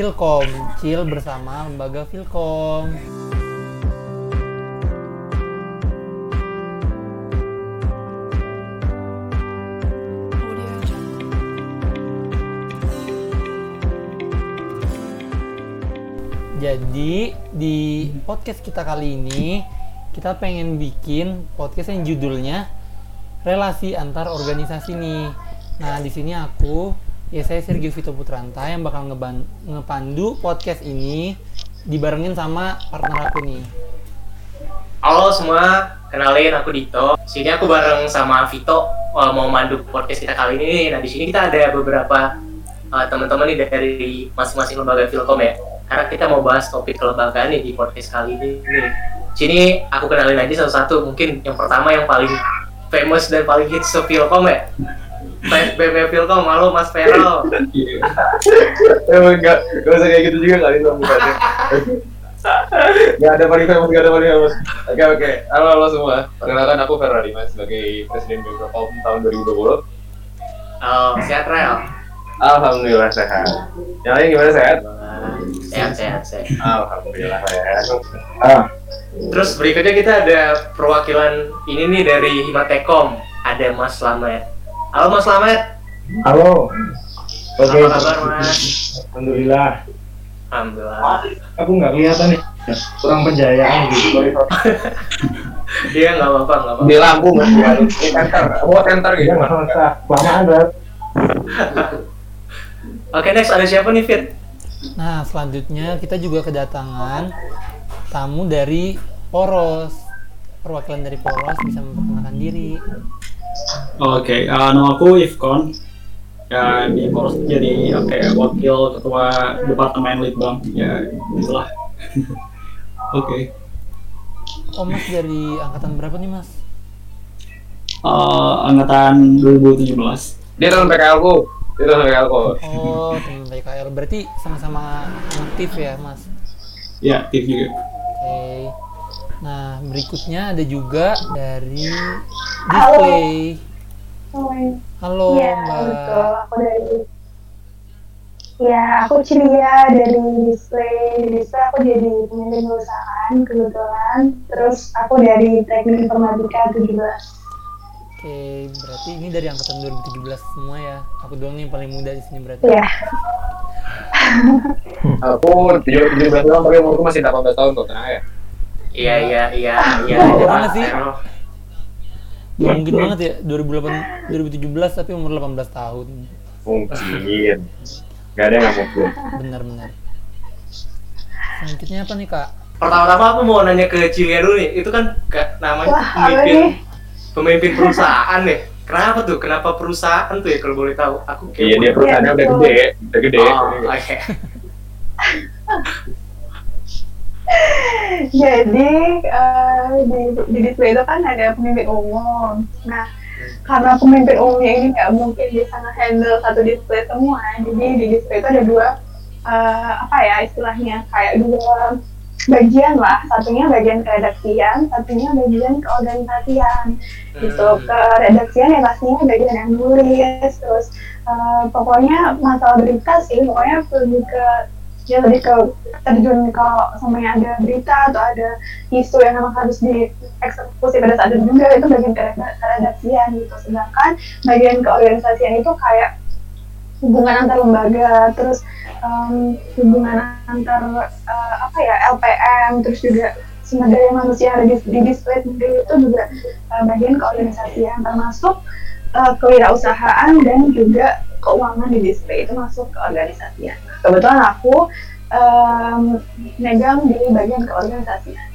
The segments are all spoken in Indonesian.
Cilkom, Cil bersama lembaga Filkom. Jadi di podcast kita kali ini kita pengen bikin podcast yang judulnya relasi antar organisasi nih. Nah di sini aku ya saya Sergio Vito Putranta yang bakal ngeban ngepandu podcast ini dibarengin sama partner aku nih. Halo semua, kenalin aku Dito. Sini aku bareng sama Vito uh, mau mandu podcast kita kali ini. Nah di sini kita ada beberapa uh, teman-teman nih dari masing-masing lembaga Filkom ya. Karena kita mau bahas topik kelembagaan nih di podcast kali ini. Sini aku kenalin aja satu-satu. Mungkin yang pertama yang paling famous dan paling hits Filkom ya. BB Filkom, halo Mas Feral. Emang enggak, enggak usah kayak gitu juga kali sama mukanya. Gak ada paling famous, gak ada paling famous. Oke oke, halo halo semua. Perkenalkan aku Ferrari Mas sebagai Presiden Bpom tahun 2020. Oh, sehat Rel. Alhamdulillah sehat. Yang lain gimana sehat? Sehat, sehat, sehat. Alhamdulillah sehat. Ah, Terus berikutnya kita ada perwakilan ini nih dari Himatekom. Ada Mas Slamet. Halo Mas Slamet. Halo. Oke. Apa kabar Mas? Alhamdulillah. Alhamdulillah. Aku nggak kelihatan nih. Kurang penjayaan gitu. Iya nggak apa-apa, nggak apa-apa. di lampu. Ini enter, buat enter gitu Ya nggak usah. Kelamaan banget. Oke next ada siapa nih Fit? Nah selanjutnya kita juga kedatangan tamu dari Poros. Perwakilan dari Poros bisa memperkenalkan diri. Oke, eh, nama aku Ifkon. Ya di Poros jadi apa ya, wakil ketua departemen Litbang. Ya itulah. Oke. Oh mas dari angkatan berapa nih mas? Eh, angkatan 2017. Dia tahun PKL ku. Dia tahun PKL ku. Oh teman PKL berarti sama-sama aktif ya mas? Ya, aktif juga. Oke. Nah berikutnya ada juga dari display. Halo Iya, mbak. betul. Aku dari Ya, aku Cilia dari display. Di display aku jadi pemimpin perusahaan kebetulan. Terus aku dari teknik informatika 17. Oke, berarti ini dari angkatan 2017 semua ya. Aku doang nih yang paling muda di sini berarti. Iya. Aku 17 tahun tapi umurku masih 18 tahun kok, tenang ya. Iya iya iya iya. Wah, ada mana Mas sih? Mungkin banget ya 2008 2017 tapi umur 18 tahun. Mungkin. Gak ada yang nggak mungkin. Benar-benar. Selanjutnya apa nih kak? Pertama-tama aku mau nanya ke Cilia dulu nih. Itu kan ka- namanya Wah, pemimpin pemimpin perusahaan nih. Kenapa tuh? Kenapa perusahaan tuh ya kalau boleh tahu? Aku Iya dia perusahaannya udah gede, udah gede. Oh, oke. Jadi eh, di, di display itu kan ada pemimpin umum. Nah, karena pemimpin umumnya ini nggak mungkin bisa nge-handle satu display semua, jadi di display itu ada dua eh, apa ya istilahnya kayak dua bagian lah. Satunya bagian keredaksian, satunya bagian keorganisasian. Gitu Hmm. keredaksian ya pastinya bagian yang nulis, terus eh, pokoknya masalah berita sih, pokoknya lebih ke ya lebih ke terjun kalau sampai ada berita atau ada isu yang memang harus dieksekusi pada saat itu juga itu bagian kereda- keredaksian gitu. Sedangkan bagian keorganisasian itu kayak hubungan antar lembaga terus em, hubungan antar eh, apa ya LPM terus juga sumber manusia ada di, di display itu juga eh, bagian keorganisasian termasuk eh, kewirausahaan dan juga keuangan di display itu masuk ke organisasian. Kebetulan aku em, megang di bagian keorganisasian.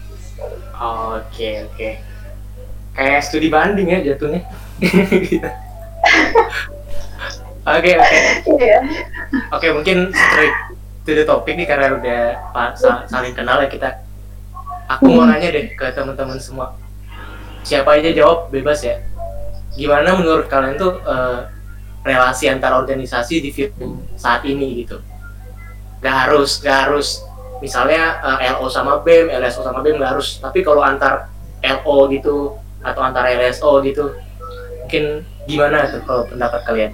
Oke oke. Kayak studi banding ya jatuhnya. Oke oke. Iya. Oke mungkin straight to the topic nih karena udah saling kenal ya kita. Aku mau nanya deh ke teman-teman semua. Siapa aja jawab bebas ya. Gimana menurut kalian tuh eh, relasi antar organisasi di film saat ini gitu? Gak harus, gak harus. Misalnya eh, LO sama BEM, LSO sama BEM gak harus. Tapi kalau antar LO gitu atau antar LSO gitu, mungkin gimana tuh kalau pendapat kalian?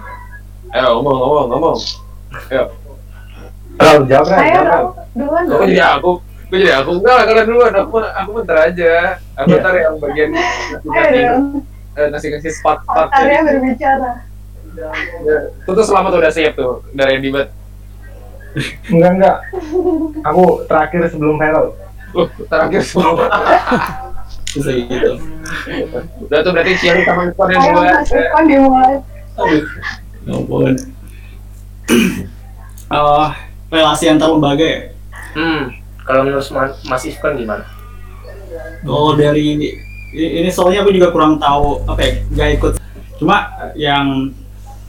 Ayo ngomong ngomong ngomong. Ayo. Kalau jawab kan, Ayo duluan Aku jadi aku, aku jadi aku enggak lah kalian duluan. Aku aku bentar aja. Aku Iya. ntar yang bagian Ayo ngasih eh, ngasih ngasih spot spot. Saya berbicara. Itu tuh selamat tuh udah siap tuh dari Dibat. Enggak, enggak. Aku terakhir sebelum viral. Uh, terakhir semua. bisa gitu Udah tuh berarti Ciali sama Ivan yang Ayo. Mas Irfan dimulai. aduh ya ampun Eh, relasi antar lembaga ya Hmm, kalau menurut Ma- Mas Ifkan gimana? kalau dari ini ini soalnya aku juga kurang tahu apa ya nggak ikut cuma yang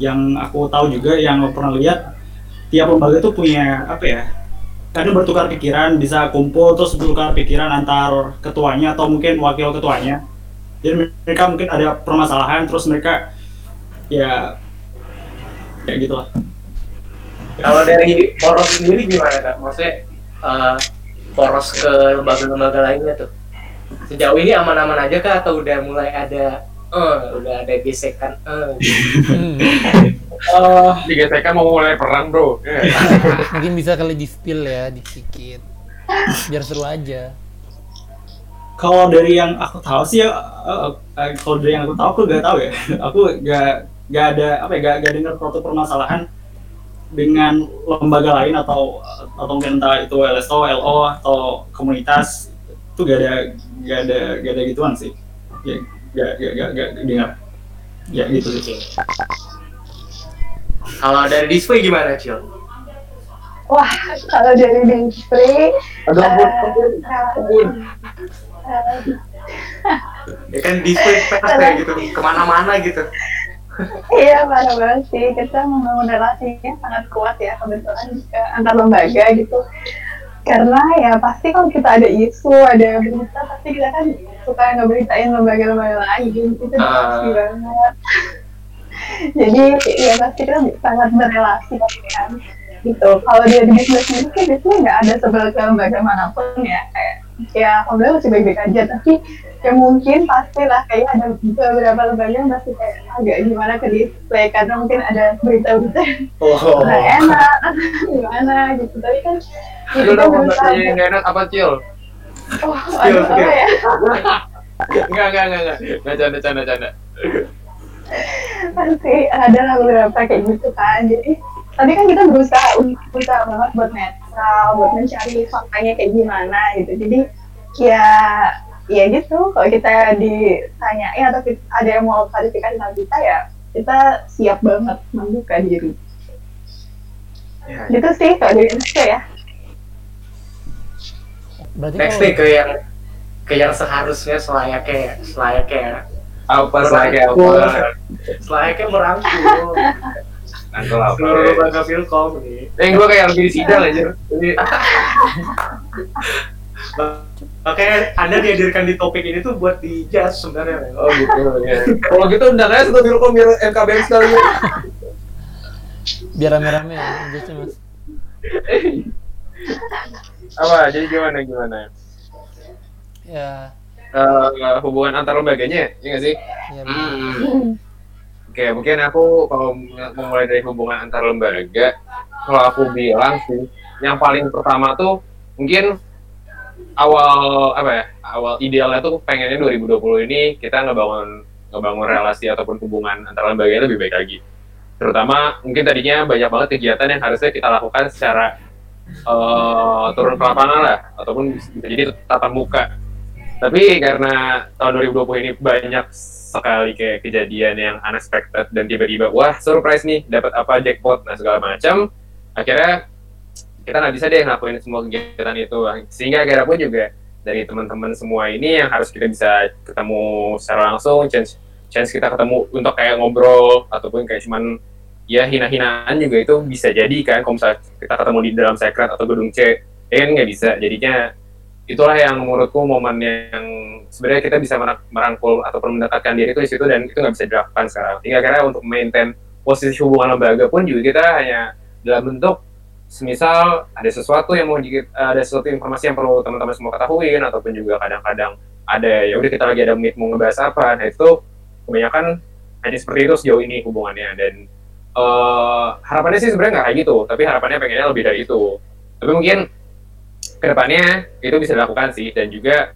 yang aku tahu juga yang aku pernah lihat tiap lembaga tuh punya apa ya kadang bertukar pikiran bisa kumpul terus bertukar pikiran antar ketuanya atau mungkin wakil ketuanya. Jadi mereka mungkin ada permasalahan terus mereka ya ya gitulah. Kalau dari poros sendiri gimana kak? Maksudnya eh, poros ke lembaga-lembaga lainnya tuh? Sejauh ini aman-aman aja kah atau udah mulai ada eh udah ada gesekan eh. Gitu? Hmm, Oh, digesekan mau mulai perang bro. Eh, mungkin bisa kali di spill ya dikit biar seru aja. Kalau dari yang aku tahu sih ya eh, eh, kalau dari yang aku tahu aku gak tahu ya. Aku gak gak ada apa ya gak, gak dengar suatu permasalahan dengan lembaga lain atau atau mungkin entah itu LSO, LO atau komunitas itu gak ada gak ada gak ada gituan sih. Ya gak gak gak, gak dengar ya gitu sih Kalau dari display gimana Cil? Wah, kalau dari display, Aduh ampun, ampun, eh, eh, Ya kan display pers kayak gitu ke mana-mana gitu. Iya, parah banget sih. Kita membangun relasinya sangat kuat ya, kebetulan eh, antar lembaga gitu. Karena ya pasti kalau kita ada isu, ada berita, pasti kita kan suka ngeberitain lembaga-lembaga lain. Itu pasti Ah. banget. Jadi ya pasti kita sangat berrelasi kan. Gitu. Kalau dia di bisnis sendiri kan biasanya nggak ada sebelah lembaga mana pun ya. Kayak ya alhamdulillah masih baik-baik aja. Tapi ya mungkin pastilah kayak ada beberapa lembaga yang masih kayak agak gimana ke display karena mungkin ada berita-berita yang Oh. nggak enak gimana gitu tapi kan ya kita dong, berusaha yang nggak enak apa Cil? oh aduh apa ya Enggak, enggak, enggak, enggak. Enggak canda, canda, canda. pasti ada lah beberapa kayak gitu kan jadi tadi kan kita berusaha berusaha banget buat netral buat mencari faktanya kayak gimana gitu. Jadi ya ya gitu. Kalau kita ditanyain atau kita- ada yang mau klarifikasi tentang kita ya kita siap banget membuka diri. Ya, gitu sih kalau dari Indonesia ya. Berarti Next kalau nih ke yang ke yang seharusnya selayaknya selayaknya Apa selagi apa? selayaknya merangkul Nangkul apa? seluruh lembaga Filkom nih. Eh, gue kayak lagi di sidang aja. Makanya Anda dihadirkan di topik ini tuh buat di judge sebenarnya. oh gitu ya. Kalau gitu undang aja satu Filkom biar MKBM sekali. biar rame-rame ya mas Apa? Jadi gimana gimana? ya Eh, hubungan antar lembaganya, ya nggak sih? ya Hmm. Oke, mungkin aku kalau mau mulai dari hubungan antar lembaga, kalau aku bilang sih, yang paling pertama tuh mungkin awal apa ya? Awal idealnya tuh pengennya 2020 ini kita ngebangun ngebangun relasi ataupun hubungan antar lembaga lebih baik lagi. Terutama mungkin tadinya banyak banget kegiatan yang harusnya kita lakukan secara eh, turun ke lapangan lah, ataupun jadi tatap muka. Tapi karena tahun 2020 ini banyak sekali kayak kejadian yang unexpected dan tiba-tiba wah surprise nih dapat apa jackpot nah segala macam. Akhirnya kita nggak bisa deh ngelakuin semua kegiatan itu. Sehingga akhirnya pun juga dari teman-teman semua ini yang harus kita bisa ketemu secara langsung chance chance kita ketemu untuk kayak ngobrol ataupun kayak cuman ya hina-hinaan juga itu bisa jadi kan. Kalau misalnya kita ketemu di dalam secret atau gedung C ya kan nggak bisa. Jadinya itulah yang menurutku momen yang sebenarnya kita bisa merang- merangkul ataupun mendekatkan diri itu di situ dan itu nggak bisa dilakukan sekarang. Hingga akhirnya untuk maintain posisi hubungan lembaga pun juga kita hanya dalam bentuk semisal ada sesuatu yang mau ada sesuatu informasi yang perlu teman-teman semua ketahui ataupun juga kadang-kadang ada ya udah kita lagi ada meet mau ngebahas apa nah itu kebanyakan hanya seperti itu sejauh ini hubungannya dan eh harapannya sih sebenarnya nggak kayak gitu, tapi harapannya pengennya lebih dari itu. Tapi mungkin ke depannya itu bisa dilakukan sih dan juga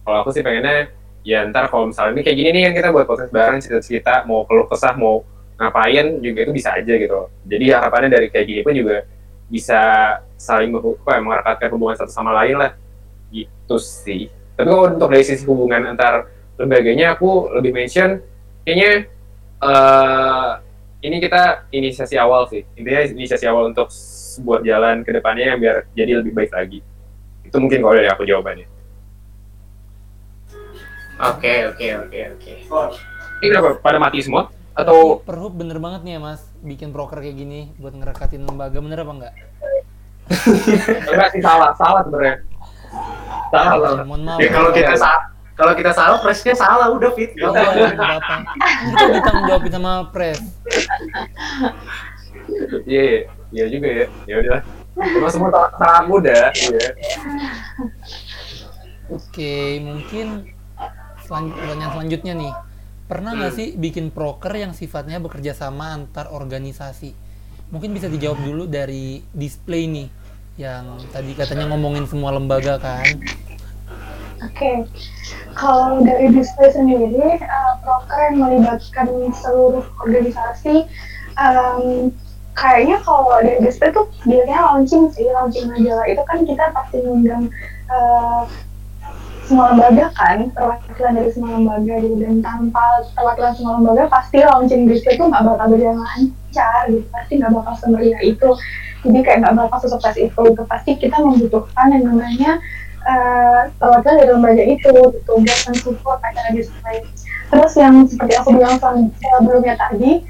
kalau aku sih pengennya ya ntar kalau misalnya ini kayak gini nih kan kita buat proses bareng cerita-cerita mau keluh kesah mau ngapain juga itu bisa aja gitu. Jadi harapannya dari kayak gini pun juga bisa saling apa ya, merekatkan hubungan satu sama lain lah. Gitu sih. Tapi kalau untuk dari sisi hubungan antar lembaganya aku lebih mention kayaknya eh ini kita inisiasi awal sih. Intinya inisiasi awal untuk sebuah jalan ke depannya yang biar jadi lebih baik lagi. Itu mungkin kalau dari aku jawabannya. Oke, oke, oke, oke. ini kenapa pada mati semua? Atau Perhub bener banget nih ya mas, bikin proker kayak gini buat ngerekatin lembaga bener apa enggak? enggak sih salah. Salah sebenarnya. Salah Mohon maaf. Ya kalau kita salah, kalau kita salah, presnya salah udah fit. Gak gak apa-apa. Kita ditanggung jawabin sama pres. iya iya iya juga ya ya udahlah Emang semua aku dah iya Oke, mungkin selan- pertanyaan selanjutnya nih. Pernah nggak sih bikin proker yang sifatnya bekerja sama antar organisasi? Mungkin bisa dijawab dulu dari display nih, yang tadi katanya ngomongin semua lembaga kan? Oke, kalau dari display sendiri, uh, proker yang melibatkan seluruh organisasi, em, kayaknya kalau dari display tuh biasanya launching sih, launching majalah itu kan kita pasti ngundang uh, semua lembaga kan, perwakilan dari semua lembaga gitu, dan tanpa perwakilan semua lembaga pasti launching display itu nggak bakal berjalan lancar gitu, pasti nggak bakal semeriah itu, jadi kayak nggak bakal sesukses itu, gitu. pasti kita membutuhkan yang namanya perwakilan dari lembaga itu gitu buat mensupport acara display. Terus yang seperti aku bilang sebelumnya tadi,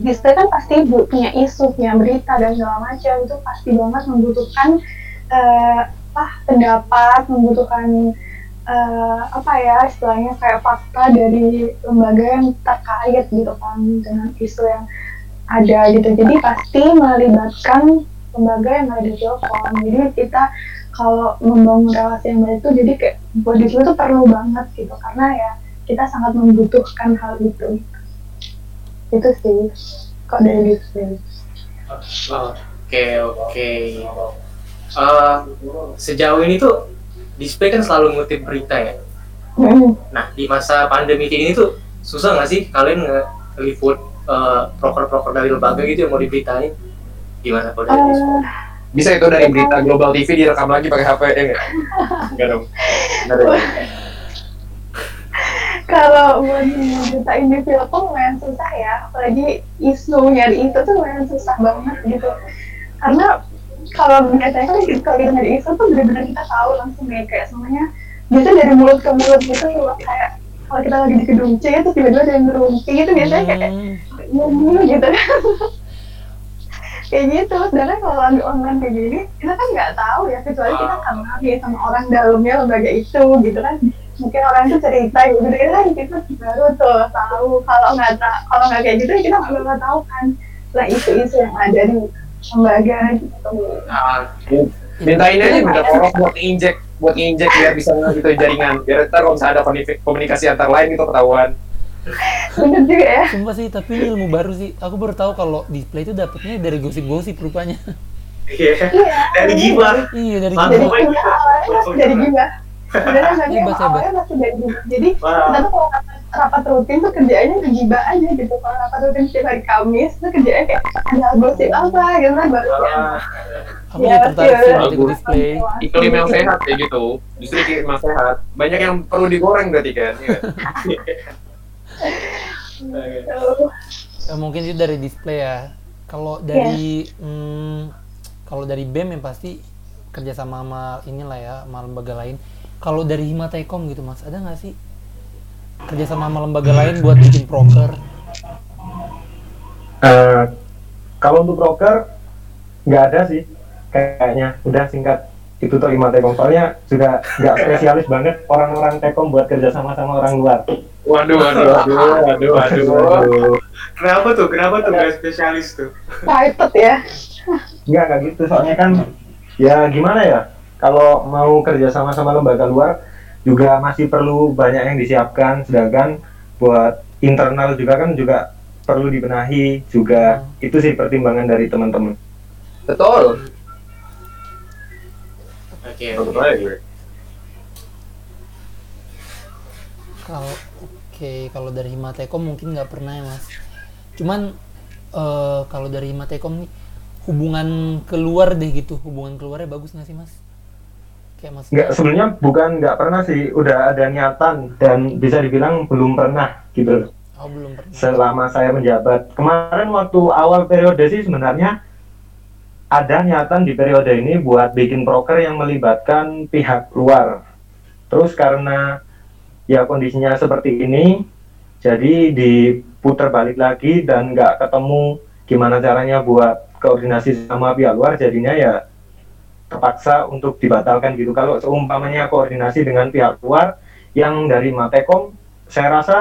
display kan pasti bu- punya isu, punya berita dan segala macam itu pasti banget membutuhkan apa pendapat, membutuhkan eh, apa ya istilahnya kayak fakta dari lembaga yang terkait gitu kan dengan isu yang ada gitu. Jadi pasti melibatkan lembaga yang ada di Telkom. Jadi kita kalau membangun relasi yang baik itu jadi kayak buat di situ tuh perlu banget gitu karena ya kita sangat membutuhkan hal itu. Itu sih kok dari display. Oke, oke. Eh, sejauh ini tuh display kan selalu ngutip berita ya. Hmm. Nah, di masa pandemi kayak ini tuh susah nggak sih kalian nge-liput eh, proker-proker dari lembaga gitu yang mau diberitain? Gimana kalau dari? Eh, bisa itu dari berita global TV direkam lagi pakai HP ya nggak? Nggak dong. Nggak dong. Kalau buat nyeritain di film lumayan susah ya. Apalagi isu nyari itu tuh lumayan susah banget gitu. Karena kalau biasanya kan kalau kita nyari isu tuh benar-benar kita tahu langsung ya kayak semuanya biasa dari mulut ke mulut gitu loh. Kayak kalau kita lagi di gedung C itu tiba-tiba ada yang ngerumpi itu biasanya kayak Hmm, ngomong gitu kayak gitu. Sedangkan kalau lagi online kayak gini kita kan nggak tahu ya kecuali kita kenal ya sama orang dalamnya lembaga itu gitu kan. Mungkin orang itu cerita gitu kan kita baru tuh tahu. Kalau nggak kalau nggak kayak gitu ya kita nggak tahu kan. Lah isu-isu yang ada di lembaga gitu. Ah, mintain aja beda orang buat injek buat injek biar bisa gitu jaringan. Biar ntar kalau misalnya ada komunikasi- komunikasi antar lain gitu ketahuan bener juga ya. Sumpah sih, tapi ini ilmu baru sih. Aku baru tahu kalau display itu dapetnya dari gosip-gosip rupanya. Iya. iya. Dari gibah. iya, dari gibah. iya, dari gibah. Sebenarnya Hebat, emang awalnya masih dari gibah. Jadi kita tuh kalau rapat, rutin tuh kerjaannya ngegibah aja gitu. Kalau rapat rutin setiap hari Kamis tuh kerjaannya kayak ada gosip apa? Gitu kan baru ya Aku Ya, jadi tertarik sih iya. ikut display. iklim yang sehat kayak gitu. Justru iklim yang sehat. Banyak yang perlu digoreng berarti kan Tuh. Ya, mungkin itu dari display ya. Kalau dari hmm, kalau dari BEM yang pasti kerjasama sama inilah ya, sama lembaga lain. Kalau dari Himatekom gitu mas, ada nggak sih kerjasama sama lembaga lain buat bikin proker? Eh, kalau untuk broker nggak ada sih kayaknya udah singkat itu tuh lima tekom soalnya sudah nggak spesialis banget orang-orang tekom buat kerja sama sama orang luar waduh waduh waduh waduh waduh Waduh. Kenapa tuh? Kenapa tuh nggak spesialis tuh? private ya nggak nggak gitu soalnya kan ya gimana ya kalau mau kerja sama sama lembaga luar juga masih perlu banyak yang disiapkan sedangkan buat internal juga kan juga perlu dibenahi juga itu sih pertimbangan dari teman-teman Betul. Oke, Betul oke. gue. Kalau oke, kalau dari Himatekom mungkin nggak pernah ya mas. Cuman eh, kalau dari Himatekom nih hubungan keluar deh gitu, hubungan keluarnya bagus nggak sih mas? Kayak mas. nggak sebenarnya bukan nggak pernah sih udah ada niatan dan bisa dibilang belum pernah gitu Oh belum pernah. selama saya menjabat kemarin waktu awal periode sih sebenarnya ada niatan di periode ini buat bikin proker yang melibatkan pihak luar terus karena ya kondisinya seperti ini jadi diputar balik lagi dan nggak ketemu gimana caranya buat koordinasi sama pihak luar jadinya ya terpaksa untuk dibatalkan gitu kalau seumpamanya koordinasi dengan pihak luar yang dari Matekom saya rasa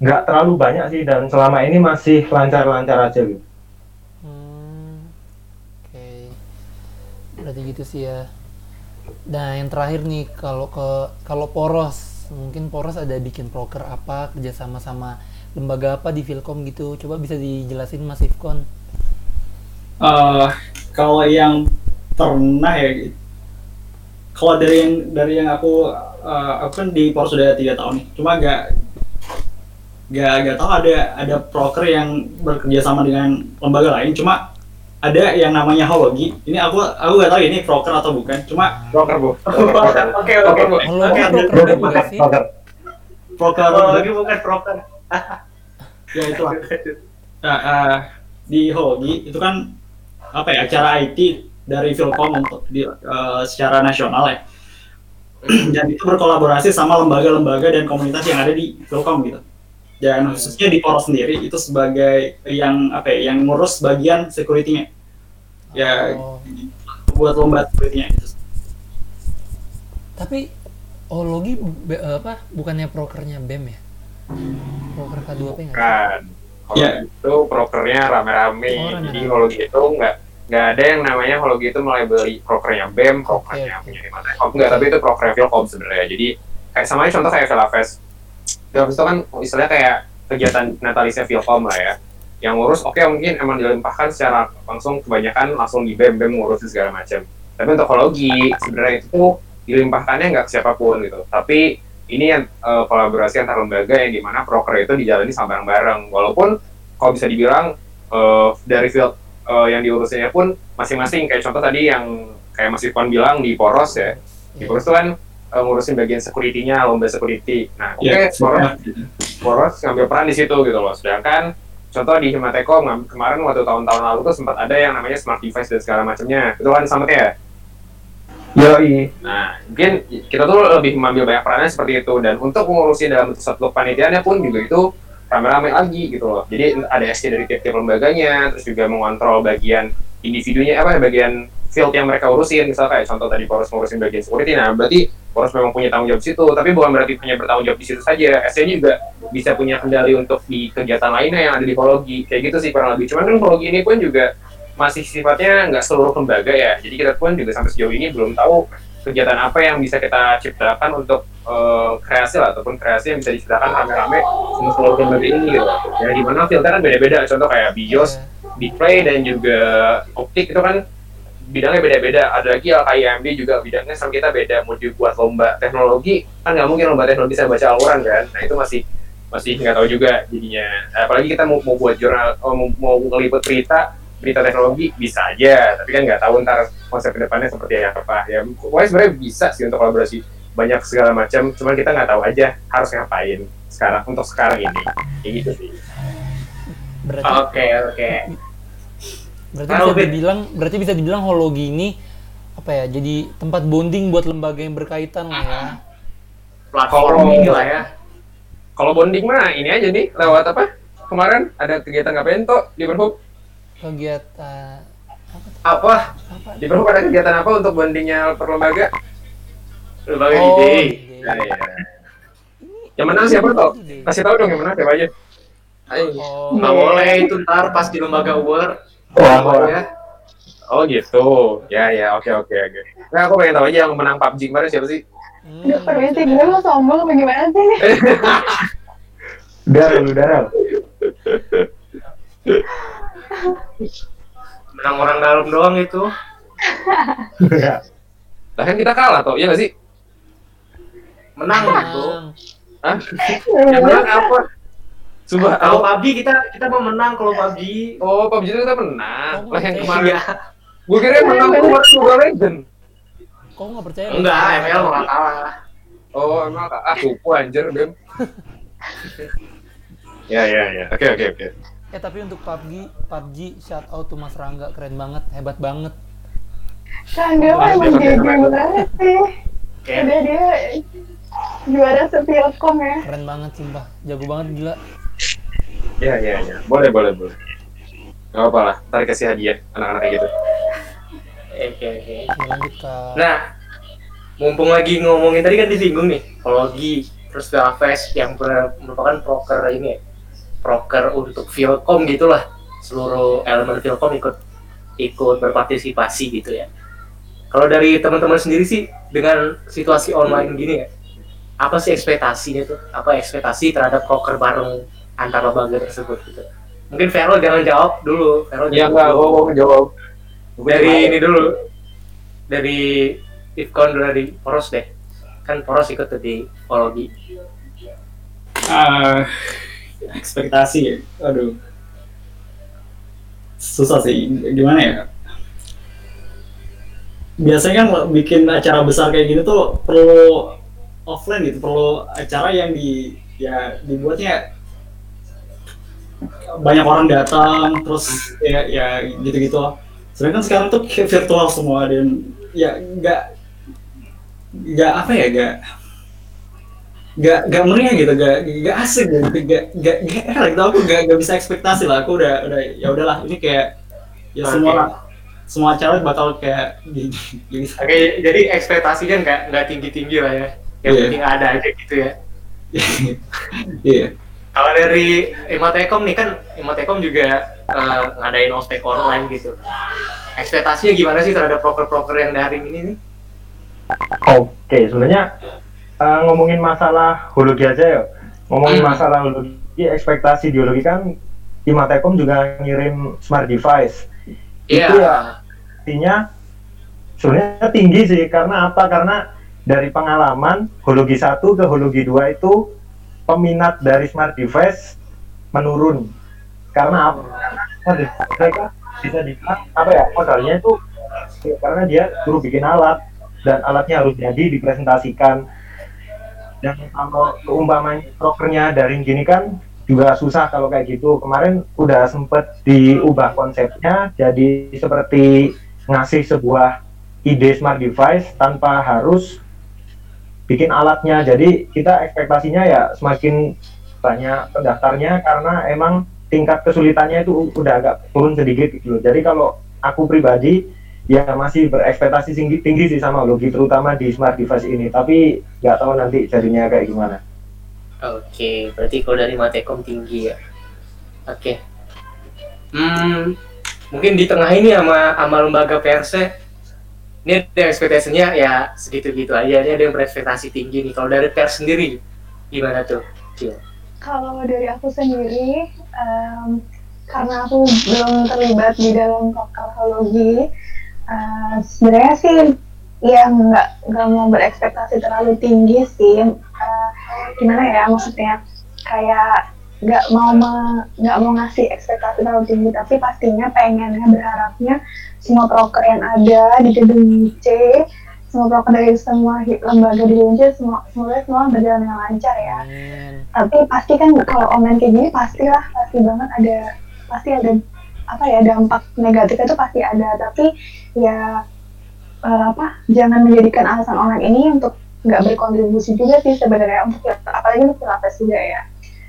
nggak terlalu banyak sih dan selama ini masih lancar-lancar aja gitu. Hmm, Oke, berarti gitu sih ya. Nah yang terakhir nih kalau ke kalau poros mungkin poros ada bikin proker apa kerjasama sama lembaga apa di Filkom gitu. Coba bisa dijelasin Mas Ifkon. Eh, kalau yang pernah ya kalau dari yang dari yang aku eh, aku kan di Poros sudah tiga tahun nih cuma gak gak gak tahu ada ada broker yang bekerja sama dengan lembaga lain cuma ada yang namanya Hologi ini aku aku gak tahu ini broker atau bukan. Cuma Broker bu. Oke, oke, Oke, broker Oh, lagi bukan broker. ya itu lah. Nah, eh, di Hologi itu kan apa ya acara IT dari Filkom untuk di, eh, secara nasional ya. Dan itu berkolaborasi sama lembaga-lembaga dan komunitas yang ada di Filkom gitu dan khususnya di Poros sendiri itu sebagai yang apa ya yang ngurus bagian security-nya ya Oh, buat lomba security-nya gitu. tapi Ologi be- apa bukannya prokernya BEM ya? Proker K2P nggak? Kan. Kalau Ya. itu prokernya rame-rame. Oh, rame-rame. Jadi kalau gitu nggak nggak ada yang namanya kalau gitu mulai beli prokernya BEM, prokernya Oke, oke. punya Himatekom enggak, tapi itu prokernya Filkom sebenarnya. Jadi kayak sama aja contoh kayak Velafest. Velafest itu kan istilahnya kayak kegiatan natalisnya Filkom lah ya. Yang ngurus oke mungkin emang dilimpahkan secara langsung kebanyakan langsung di BEM, BEM ngurusin segala macam. Tapi untuk ekologi sebenarnya itu tuh dilimpahkannya nggak ke siapa pun gitu. Tapi ini yang eh, kolaborasi antar lembaga yang di mana proker itu dijalani sama bareng-bareng. Walaupun kalau bisa dibilang eh, dari field eh, yang diurusinnya pun masing-masing kayak contoh tadi yang kayak Mas Irfan bilang di Poros ya. Di. Poros itu kan eh, ngurusin bagian security-nya, lomba security. Nah, oke, Ya, Poros Poros ngambil peran di situ gitu loh. Sedangkan contoh di Himatekom ngam- kemarin waktu tahun-tahun lalu tuh sempat ada yang namanya smart device dan segala macamnya. Itu kan sama ya. Yoi. Nah, mungkin kita tuh lebih mengambil banyak perannya seperti itu dan untuk mengurusi dalam satu panitianya pun juga itu rame-rame lagi gitu loh. Jadi ada SC dari tiap-tiap lembaganya, terus juga mengontrol bagian individunya apa ya bagian field yang mereka urusin. Misal kayak contoh tadi Poros ngurusin bagian security, nah berarti Poros memang punya tanggung jawab situ, tapi bukan berarti hanya bertanggung jawab di situ saja. SC juga bisa punya kendali untuk di kegiatan lainnya yang ada di Hologi. Kayak gitu sih kurang lebih. Cuman kan Hologi ini pun juga masih sifatnya nggak seluruh lembaga ya. Jadi kita pun juga sampai sejauh ini belum tahu kegiatan apa yang bisa kita ciptakan untuk eh, kreasi lah ataupun kreasi yang bisa diciptakan rame-rame untuk seluruh lembaga ini gitu. Ya di mana filter kan beda-beda. Contoh kayak BIOS, Iya. display dan juga optik itu kan bidangnya beda-beda. Ada lagi LKIMD juga bidangnya sama kita beda. Mau dibuat lomba teknologi kan nggak mungkin lomba teknologi bisa baca Al-Quran kan. Nah itu masih masih nggak tahu juga jadinya. Apalagi kita mau, mau buat jurnal, oh, mau, mau ngeliput berita berita teknologi bisa aja, tapi kan nggak tahu ntar konsep ke depannya seperti apa. Ya, pokoknya sebenarnya bisa sih untuk kolaborasi banyak segala macam, cuman kita nggak tahu aja harus ngapain sekarang untuk sekarang ini. Kayak gitu sih. Oke, oke. Berarti bisa dibilang berarti bisa dibilang Hologi ini apa ya? Jadi tempat bonding buat lembaga yang berkaitan lah ya. Platform Kalau- ini lah ya. Kalau bonding mah ini aja nih lewat apa? Kemarin ada kegiatan ngapain tuh di Berhub? Kegiatan Apa? apa? Di Berhub ada kegiatan apa untuk bondingnya per lembaga? Lembaga Oh, ide. Nah, ya. Yang menang siapa tuh? Kasih tahu dong yang menang siapa aja. Ayo. Oh, Nggak boleh itu ntar pas di lembaga award. Wah, wah. Ya. Oh gitu. Ya ya oke oke oke. Nah aku pengen tahu aja yang menang PUBG kemarin siapa sih? hmm, permisi gue lo sombong apa gimana sih? Darel, lu Darel. menang orang dalam doang itu Lah kan kita kalah toh, iya nggak sih? menang gitu Menang. Hah? yang menang apa Sumpah, kalau aku, PUBG kita kita mau menang kalau PUBG oh PUBG itu kita menang. Oh, Lah yang kemarin, Iya. gue kira yang menang kemarin Mobile Legend. Kok nggak percaya? enggak ML malah kalah Oh emang ah cupu anjir Bem. ya ya ya. Oke oke oke. Eh tapi untuk PUBG, PUBG shout out to Mas Rangga keren banget, hebat banget. Rangga mah emang GG banget sih. Udah dia juara sepilkom ya. Keren banget sumpah, jago banget gila. Ya ya ya. Boleh boleh boleh. Gak apa-apa lah. Ntar kasih hadiah anak-anak gitu. oke oke Ya, lanjut ke nah mumpung lagi ngomongin tadi kan disinggung nih Pologi terus Galvez yang merupakan proker ini ya proker untuk Vilcom gitulah seluruh elemen Vilcom ikut ikut berpartisipasi gitu ya kalau dari teman-teman sendiri sih dengan situasi online gini ya apa sih ekspektasinya tuh apa ekspektasi terhadap proker bareng antar lembaga tersebut gitu. Mungkin Vero jangan jawab dulu. Vero Ya dulu. gue mau jawab. dari ini dulu. Dari Ifkon dulu dari Poros deh. Kan Poros ikut tuh di Pologi Eh, ekspektasi ya. Aduh. Susah sih. Gimana ya? Biasanya kan bikin acara besar kayak gini tuh perlu offline gitu. Perlu acara yang di ya dibuatnya banyak orang datang terus ya ya gitu-gitu. Sedangkan sekarang tuh virtual semua dan ya nggak nggak apa ya nggak gak gak meriah gitu gak gak asik gitu gak gak gak enak gitu. Aku gak gak bisa ekspektasi lah aku udah udah ya udahlah ini kayak ya Oke. semua semua acara bakal kayak gini gini. Oke jadi ekspektasinya nggak nggak tinggi tinggi lah ya. Yang Iya. penting ada aja gitu ya. Iya kalau dari Imatekom nih kan Imatekom juga eh, ngadain ospek online gitu ekspektasinya gimana sih terhadap proker-proker yang daring ini nih Oke, sebenarnya eh, ngomongin masalah hologi aja ya. Ngomongin Hmm. masalah hologi, ekspektasi di hologi kan Imatekom juga ngirim smart device. iya Itu ya. Artinya sebenarnya tinggi sih karena apa? Karena dari pengalaman hologi 1 ke hologi 2 itu peminat dari smart device menurun. Karena apa? Karena mereka bisa dibilang apa ya modalnya itu ya, karena dia suruh bikin alat dan alatnya harus jadi dipresentasikan dan kalau keumpamaan prokernya daring gini kan juga susah kalau kayak gitu kemarin udah sempet diubah konsepnya jadi seperti ngasih sebuah ide smart device tanpa harus bikin alatnya. Jadi kita ekspektasinya ya semakin banyak pendaftarnya karena emang tingkat kesulitannya itu udah agak turun sedikit gitu loh. Jadi kalau aku pribadi ya masih berekspektasi tinggi tinggi sih sama logi terutama di smart device ini. Tapi nggak tahu nanti jadinya kayak gimana. Oke, berarti kalau dari Matekom tinggi ya. Oke. Hmm, mungkin di tengah ini sama sama lembaga perse ini ada ekspektasinya ya segitu gitu aja. Ini ada yang berekspektasi tinggi nih. Kalau dari pers sendiri gimana tuh? Cil? Kalau dari aku sendiri, em, karena aku belum terlibat di dalam prokarologi, eh, sebenarnya sih ya nggak nggak mau berekspektasi terlalu tinggi sih. Eh, gimana ya maksudnya kayak nggak mau nggak mau ngasih ekspektasi terlalu tinggi, tapi pastinya pengennya berharapnya semua proker yang ada di gedung C semua proker dari semua lembaga di C semua semoga semua berjalan dengan lancar ya. Amin. tapi pasti kan kalau online kayak gini pastilah pasti banget ada pasti ada apa ya dampak negatifnya itu pasti ada. Tapi ya eh, apa jangan menjadikan alasan online ini untuk nggak berkontribusi juga sih sebenarnya untuk apalagi untuk Pilapes juga ya.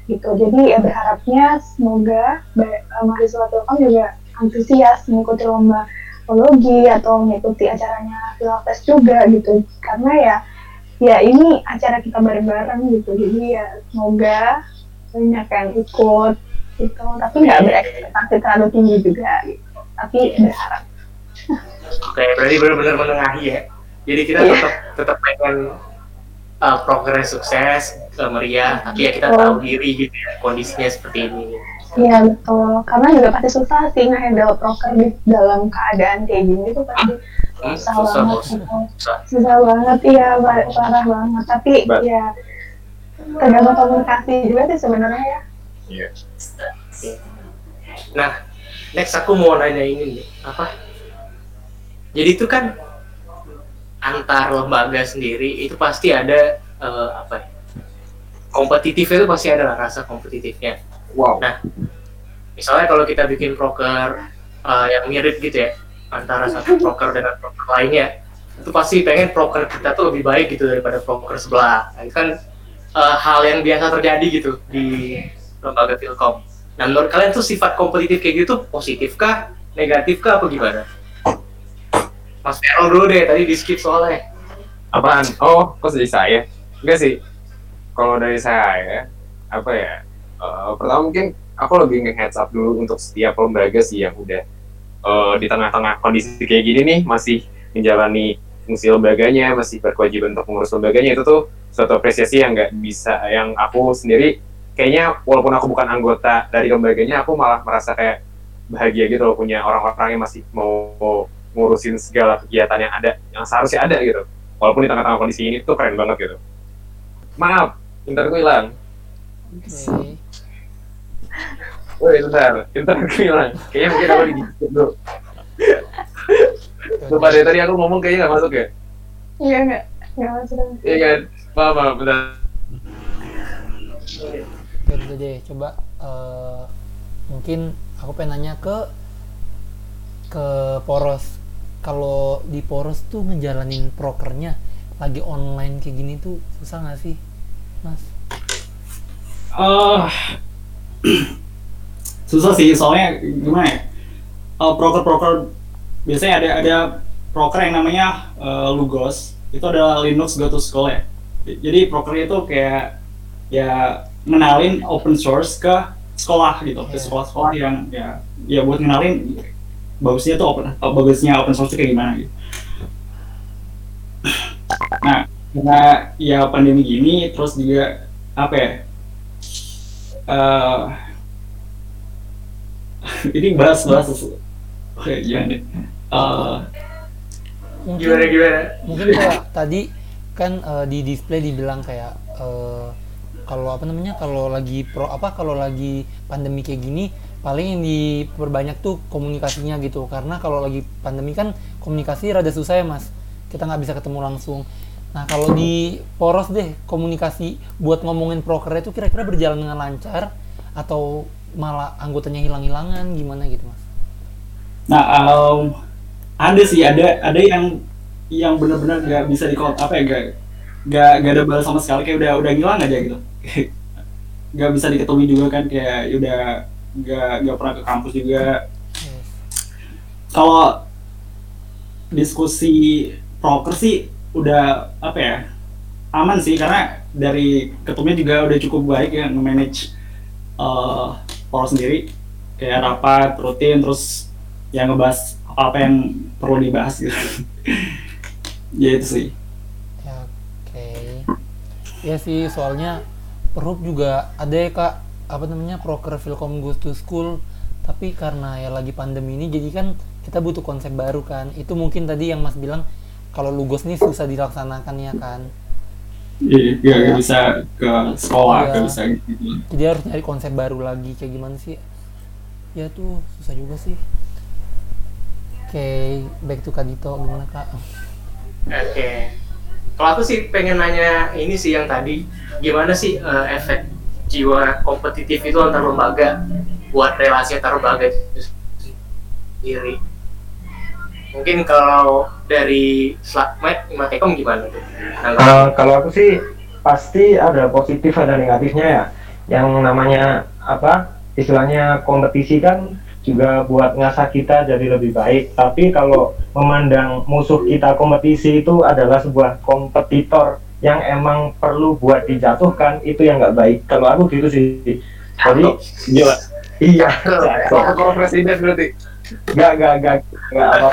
Gitu. Jadi ya berharapnya semoga eh, mahasiswa Telkom juga antusias mengikuti lomba psikologi atau mengikuti acaranya Pilapes juga gitu. Karena ya ya ini acara kita bareng-bareng gitu. Jadi ya semoga banyak yang ikut gitu. Tapi nggak berekspektasi terlalu tinggi juga gitu. Tapi berharap. Oke, berarti benar-benar menengahi ya. Jadi kita Iya. tetap tetap pengen uh, progres sukses uh, meriah. Tapi ya kita tahu diri gitu ya kondisinya seperti ini Iya betul, karena juga pasti susah sih nge-handle proker di dalam keadaan kayak gini tuh pasti Hmm, susah, susah banget bos gitu. susah Susah banget, iya pa- parah banget. Tapi But- ya tergantung komunikasi juga sih sebenarnya ya. Iya. Nah, next aku mau nanya ini nih, apa? Jadi itu kan antar lembaga sendiri itu pasti ada eh, apa? ya, Kompetitifnya itu pasti ada lah rasa kompetitifnya. Wow. Nah, misalnya kalau kita bikin proker eh, yang mirip gitu ya antara satu proker dengan proker lainnya, itu pasti pengen proker kita tuh lebih baik gitu daripada proker sebelah. Nah, itu kan eh, hal yang biasa terjadi gitu di lembaga Filkom. Nah, menurut kalian tuh sifat kompetitif kayak gitu positif kah, negatif kah, apa gimana? Mas Errol dulu deh, tadi di skip soalnya. Apaan? Oh, kok jadi saya? Enggak sih. Kalau dari saya, apa ya? Eh, pertama mungkin aku lebih nge-heads up dulu untuk setiap lembaga sih yang udah eh, di tengah-tengah kondisi kayak gini nih masih menjalani fungsi lembaganya, masih berkewajiban untuk mengurus lembaganya itu tuh suatu apresiasi yang nggak bisa, yang aku sendiri kayaknya walaupun aku bukan anggota dari lembaganya, aku malah merasa kayak bahagia gitu loh punya orang-orang yang masih mau ngurusin segala kegiatan yang ada, yang seharusnya ada gitu walaupun di tengah-tengah kondisi ini tuh keren banget gitu. Maaf, internetku hilang. Oke. Woi, bentar, internetku hilang. Kayaknya mungkin aku di dulu. Lupa deh, tadi aku ngomong kayaknya nggak masuk ya? Iya nggak nggak masuk. Iya kan? Maaf, maaf, bentar. Oke, udah deh, coba eh, mungkin aku pengen nanya ke ke Poros. Kalau di Poros tuh ngejalanin prokernya lagi online kayak gini tuh susah nggak sih, Mas? Eh, susah sih soalnya gimana ya Eh, proker-proker biasanya ada ada proker yang namanya eh, Lugos itu adalah Linux Go to School ya jadi prokernya itu kayak ya ngenalin open source ke sekolah gitu ke Iya. sekolah-sekolah yang ya ya buat ngenalin bagusnya tuh open eh, bagusnya open source itu kayak gimana gitu nah karena ya pandemi gini terus juga apa ya eh ini bahas-bahas sesu- Oke, gimana nih? Eh, Mungkin, Gimana gimana? mungkin kayak tadi kan eh, di display dibilang kayak eh, kalau apa namanya kalau lagi pro apa kalau lagi pandemi kayak gini paling yang diperbanyak tuh komunikasinya gitu. Karena kalau lagi pandemi kan komunikasi rada susah ya mas. Kita nggak bisa ketemu langsung nah kalau di poros deh komunikasi buat ngomongin prokernya itu kira-kira berjalan dengan lancar atau malah anggotanya hilang-hilangan? Gimana gitu mas? Nah, em, ada sih ada ada yang yang benar-benar nggak bisa di apa ya nggak nggak nggak ada balas sama sekali kayak udah udah ngilang aja gitu. Nggak bisa diketemui juga kan kayak ya udah nggak nggak pernah ke kampus juga. Yes. kalau diskusi proker sih udah apa ya aman sih karena dari ketumnya juga udah cukup baik ya nge-manage poros sendiri kayak rapat rutin terus yang ngebahas apa yang perlu dibahas gitu ya itu sih oke. Ya sih, soalnya Perhub juga ada ya kak, apa namanya proker Filkom Goes to School. Tapi karena ya lagi pandemi ini, jadi kan kita butuh konsep baru kan. Itu mungkin tadi yang Mas bilang kalau lugos nih susah dilaksanakan ya kan. Iya, nggak nggak bisa ke sekolah, Iya. nggak bisa gitu. Jadi harus nyari konsep baru lagi kayak gimana sih? Ya tuh susah juga sih. Oke, back to Kadito gimana kak? Oke. Kalau aku sih pengen nanya ini sih yang tadi, gimana sih eh, efek jiwa kompetitif itu antar lembaga buat relasi antar lembaga itu sendiri. Mungkin kalau dari Slakmet, Matekom gimana tuh? Eh, kalau aku sih pasti ada positif ada negatifnya ya. Yang namanya apa? Istilahnya kompetisi kan juga buat ngasah kita jadi lebih baik. Tapi kalau memandang musuh kita kompetisi itu adalah sebuah kompetitor yang emang perlu buat dijatuhkan itu yang nggak baik. Kalau aku gitu sih. Jadi Gila. iya. Kalau presiden berarti. Gak, gak, gak, gak apa.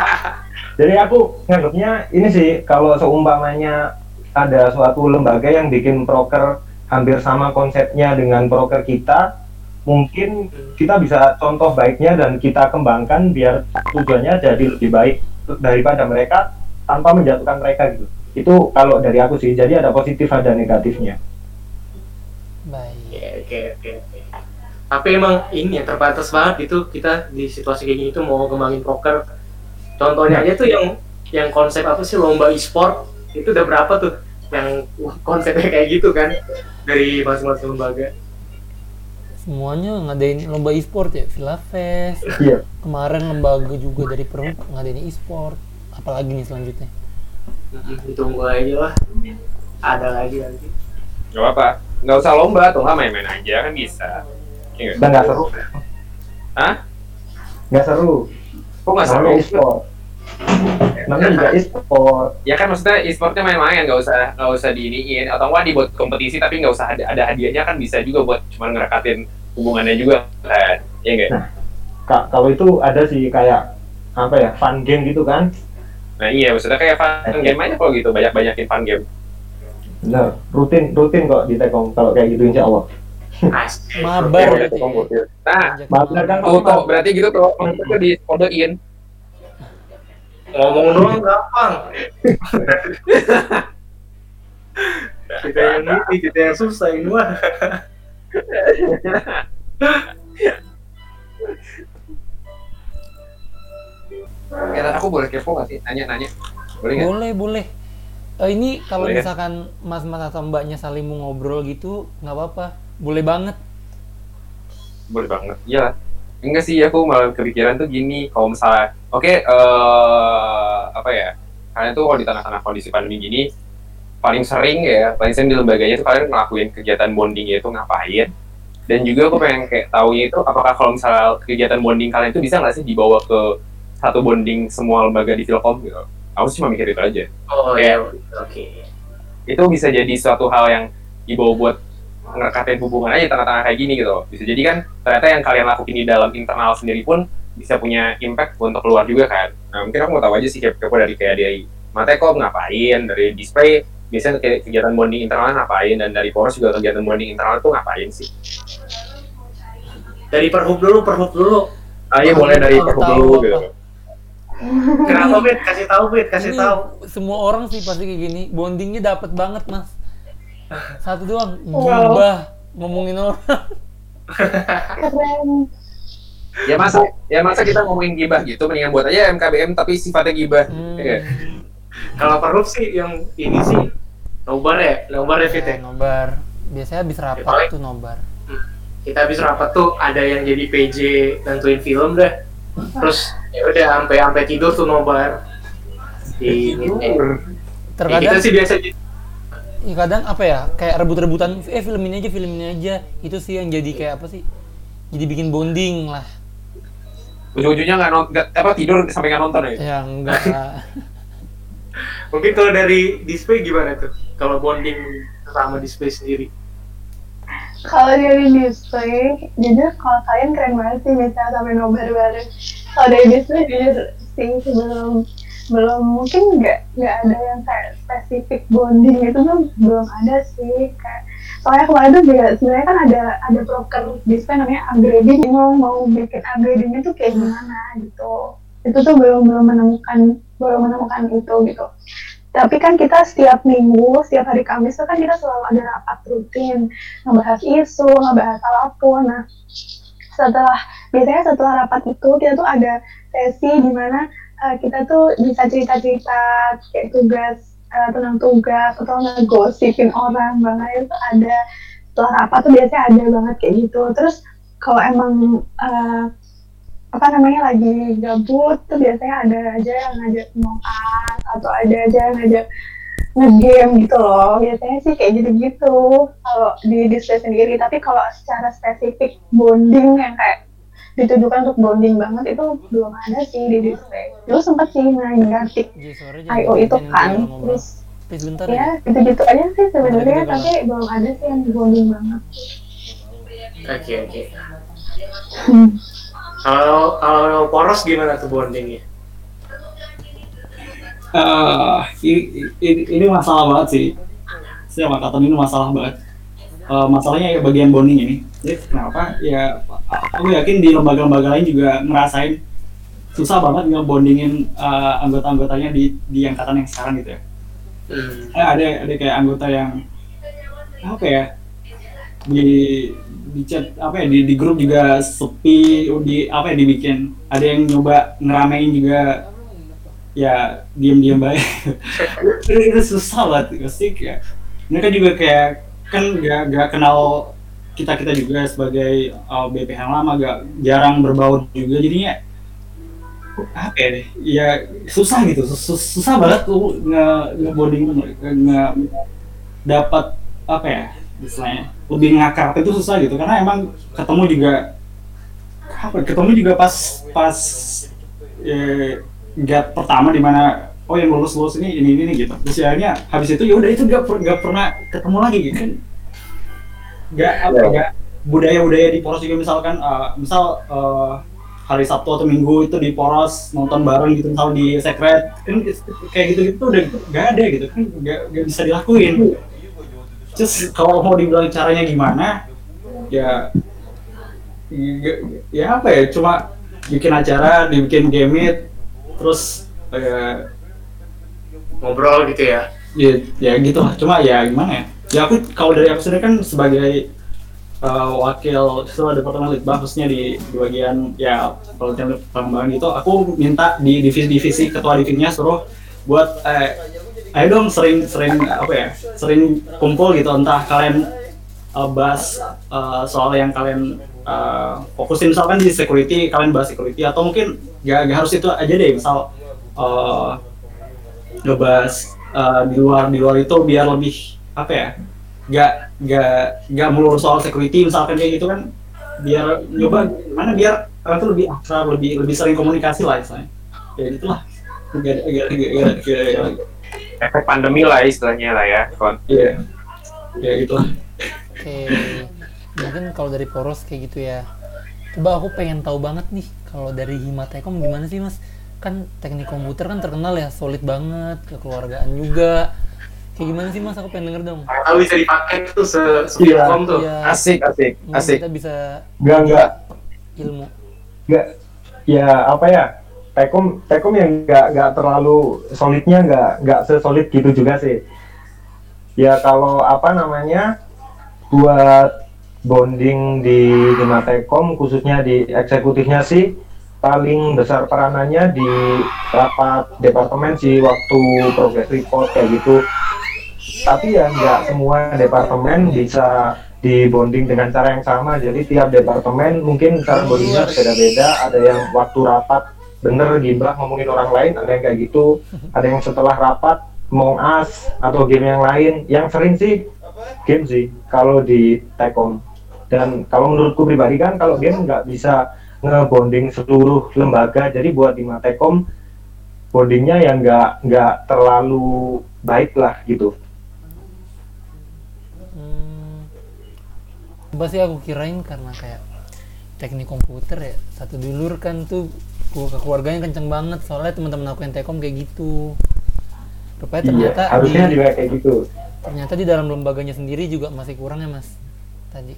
Jadi aku nganggapnya ini sih kalau seumpamanya ada suatu lembaga yang bikin proker hampir sama konsepnya dengan proker kita mungkin kita bisa contoh baiknya dan kita kembangkan biar tujuannya jadi lebih baik daripada mereka tanpa menjatuhkan mereka gitu itu kalau dari aku sih jadi ada positif ada negatifnya Baik. Oke. oke. Tapi emang ini yang terbatas banget gitu kita di situasi kayak gini tuh mau ngembangin poker. Contohnya aja tuh yang yang konsep apa sih lomba e-sport itu udah berapa tuh yang konsepnya kayak gitu kan dari masing-masing lembaga. Semuanya ngadain lomba e-sport ya, Villa Fest. iya Kemarin lembaga juga dari Perhub ngadain e-sport. Apalagi nih selanjutnya? Mm, Ditunggu aja lah. Ada lagi nanti. Gak apa-apa. Nggak usah lomba, tuh lah main-main aja kan bisa. Iya udah nggak seru Hah? nggak seru Kok nggak seru? e-sport namanya juga e-sport Ya kan maksudnya e-sportnya main-main, nggak usah nggak usah diiniin atau nggak dibuat kompetisi tapi nggak usah ada, ada hadiahnya kan bisa juga buat cuma ngerekatin hubungannya juga kan, ya nggak? Nah. Kak, kalau itu ada sih kayak apa ya fun game gitu kan Nah iya maksudnya kayak fun game aja kalau gitu banyak banyakin fun game. Bener, rutin rutin kok di Tekom kalau kayak gitu insya Allah. Asik. Mabar. Nah, Mabar kan tuh tuh berarti gitu tuh maksudnya di kodein. Ngomong doang gampang. kita yang ini, kita yang susah ini mah. Ya, aku boleh kepo nggak sih? Nanya-nanya. Boleh nggak? Boleh, boleh. Eh, ini kalau misalkan mas-mas atau mbaknya saling mau ngobrol gitu, nggak apa-apa. Boleh banget. Boleh banget. Iya. Enggak sih, aku malah kepikiran tuh gini, kalau misalnya, oke, eh apa ya? Kalian tuh kalau di tengah-tengah kondisi pandemi gini, paling sering ya, paling sering di lembaganya tuh kalian ngelakuin kegiatan bonding itu ngapain? Dan juga aku pengen kayak tahu itu, apakah kalau misalnya kegiatan bonding kalian itu bisa nggak sih dibawa ke satu bonding semua lembaga di Telkom gitu? Aku sih cuma mikir itu aja. Oh ya, oke. itu bisa jadi suatu hal yang dibawa buat ngerekatin hubungan aja tengah-tengah kayak gini gitu bisa jadi kan ternyata yang kalian lakuin di dalam internal sendiri pun bisa punya impact untuk keluar juga kan nah mungkin aku mau tahu aja sih kepo dari kayak dari Matekom ngapain dari display biasanya kayak kegiatan bonding internal ngapain dan dari Poros juga kegiatan bonding internal itu ngapain sih Dari perhub dulu, perhub dulu. ah iya boleh dari Perhub tahu dulu gitu Kenapa Bet? Kasih tahu Bet, kasih tahu. semua orang sih pasti kayak gini. Bondingnya dapet banget, Mas. Satu doang, Wow. gibah ngomongin orang. Keren. ya masa ya masa kita ngomongin gibah gitu mendingan buat aja MKBM tapi sifatnya gibah Hmm. Iya. Kalau perhub sih yang ini sih nobar ya, nobar ya Fit ya. Ya, nobar. Biasanya habis rapat paling- tuh nobar. Kita habis rapat tuh ada yang jadi PJ nentuin film dah. Terus ya udah sampai sampai tidur tuh nobar. Di ini. Ya, Terkadang kita sih biasa. Ya kadang apa ya kayak rebut-rebutan eh film ini aja film ini aja itu sih yang jadi kayak apa sih jadi bikin bonding lah ujung-ujungnya nggak nonton apa tidur sampai nggak nonton ya ya enggak. Mungkin kalau dari display gimana tuh? Kalau bonding sama display sendiri. Kalau dari display, jujur kalau kalian keren banget sih bisa sampai nobar bareng. Kalau dari display jujur sih sebelum belum mungkin nggak nggak ada yang kayak spesifik bonding itu tuh belum ada sih kayak soalnya kemarin tuh juga sebenarnya kan ada ada broker display namanya upgrading bingung mau bikin upgradingnya tuh kayak gimana gitu. Itu tuh belum belum menemukan belum menemukan itu gitu. Tapi kan kita setiap minggu setiap hari Kamis tuh kan kita selalu ada rapat rutin ngebahas isu ngebahas apa pun. Nah setelah biasanya setelah rapat itu kita tuh ada sesi di mana eh, kita tuh bisa cerita-cerita kayak tugas eh, tentang tugas atau ngegosipin orang banget. Itu ada setelah rapat tuh biasanya ada banget kayak gitu. Terus kalau emang eh, apa namanya lagi gabut tuh biasanya ada aja yang ngajak ngokat atau ada aja yang ngajak ngegame gitu loh. Biasanya sih kayak gitu-gitu. Kalau di display sendiri. Tapi kalau secara spesifik bonding yang kayak ditujukan untuk bonding banget itu belum ada sih di display dulu sempat sih main jangan IO itu bikin kan terus bentar ya ya gitu-gitu aja sih sebenarnya tapi belum ada sih yang bonding banget Oke oke. Hmm. Kalau kalau poros gimana tuh bondingnya? eh ini, ini, ini masalah banget sih. Saya angkatan ini masalah banget. Eh, masalahnya ya bagian bonding ini. Jadi kenapa? Ya aku yakin di lembaga-lembaga lain juga ngerasain susah banget ngebondingin eh, anggota-anggotanya di di angkatan yang sekarang gitu ya. Hmm. Eh, ada ada kayak anggota yang apa ya di di chat apa ya di, di grup juga sepi di apa ya dibikin ada yang nyoba ngeramein juga ya diem-diem baik itu, susah banget pasti kayak mereka juga kayak kan gak, gak kenal kita kita juga sebagai uh, BP yang lama gak jarang berbaur juga. Jadinya apa ya deh, ya susah gitu. Sus- sus- susah banget tuh nge ngebonding nge, nge dapat apa ya istilahnya lebih ngakar itu susah gitu karena emang ketemu juga apa ketemu juga pas pas eh, gap pertama di mana oh yang lulus lulus ini ini ini gitu. Terus ya akhirnya habis itu ya udah itu gak, per- gak pernah ketemu lagi gitu kan. Gak apa ya. gak budaya budaya di poros juga misalkan eh, misal eh, hari Sabtu atau Minggu itu di poros nonton bareng gitu misal di secret kan kayak gitu gitu udah gak ada gitu kan. Gak, gak bisa dilakuin. Terus kalau mau dibilang caranya gimana ya ya, apa ya cuma bikin acara dibikin gamit terus ya ngobrol gitu ya? Ya, ya gitu lah. Cuma ya gimana ya? Ya aku kalau dari aku sendiri kan sebagai uh, wakil setelah departemen litbang khususnya di, di bagian ya pelatihan pengembangan itu aku minta di divisi-divisi ketua divisinya suruh buat eh, ayo dong sering sering apa ya sering kumpul gitu. Entah kalian uh, bahas uh, soal yang kalian uh, fokusin. Misalkan di security kalian bahas security atau mungkin gak, gak harus itu aja deh. Misal uh, ngebahas uh, di luar di luar itu biar lebih apa ya gak gak gak melulu soal security misalkan kayak gitu kan biar nyoba mana biar kalian tuh lebih akrab lebih lebih sering komunikasi lah misalnya ya itulah efek pandemi lah istilahnya lah ya kon iya. Ya itulah Oke, mungkin kalau dari poros kayak gitu ya. Coba aku pengen tahu banget nih, kalau dari Himatekom gimana sih mas? Kan teknik komputer kan terkenal ya, solid banget, kekeluargaan juga. Kayak gimana sih mas? Aku pengen denger dong. kalau bisa dipakai tuh se Iya. tuh Iya, asik asik mungkin asik kita bisa Enggak, enggak. ilmu. nggak ya apa ya Tekom Tekom yang nggak nggak terlalu solidnya nggak nggak sesolid gitu juga sih ya kalau apa namanya buat bonding di Lima Tekom khususnya di eksekutifnya sih paling besar peranannya di rapat departemen sih waktu progress report kayak gitu. Tapi ya nggak semua departemen bisa di bonding dengan cara yang sama. Jadi tiap departemen mungkin cara bondingnya beda-beda. Ada yang waktu rapat bener gibah ngomongin orang lain ada yang kayak gitu. Ada yang setelah rapat mau as atau game yang lain. Yang sering sih game sih kalau di Tekom dan kalau menurutku pribadi kan kalau game nggak bisa ngebonding seluruh lembaga. Jadi buat di Matekom bondingnya yang nggak nggak terlalu baik lah gitu. Hmm, sih aku kirain karena kayak teknik komputer ya satu dulur kan tuh ke keluarganya kenceng banget. Soalnya teman-teman aku yang tekom kayak gitu. Rupanya iya ternyata harusnya di, juga kayak gitu. ternyata di dalam lembaganya sendiri juga masih kurang ya mas tadi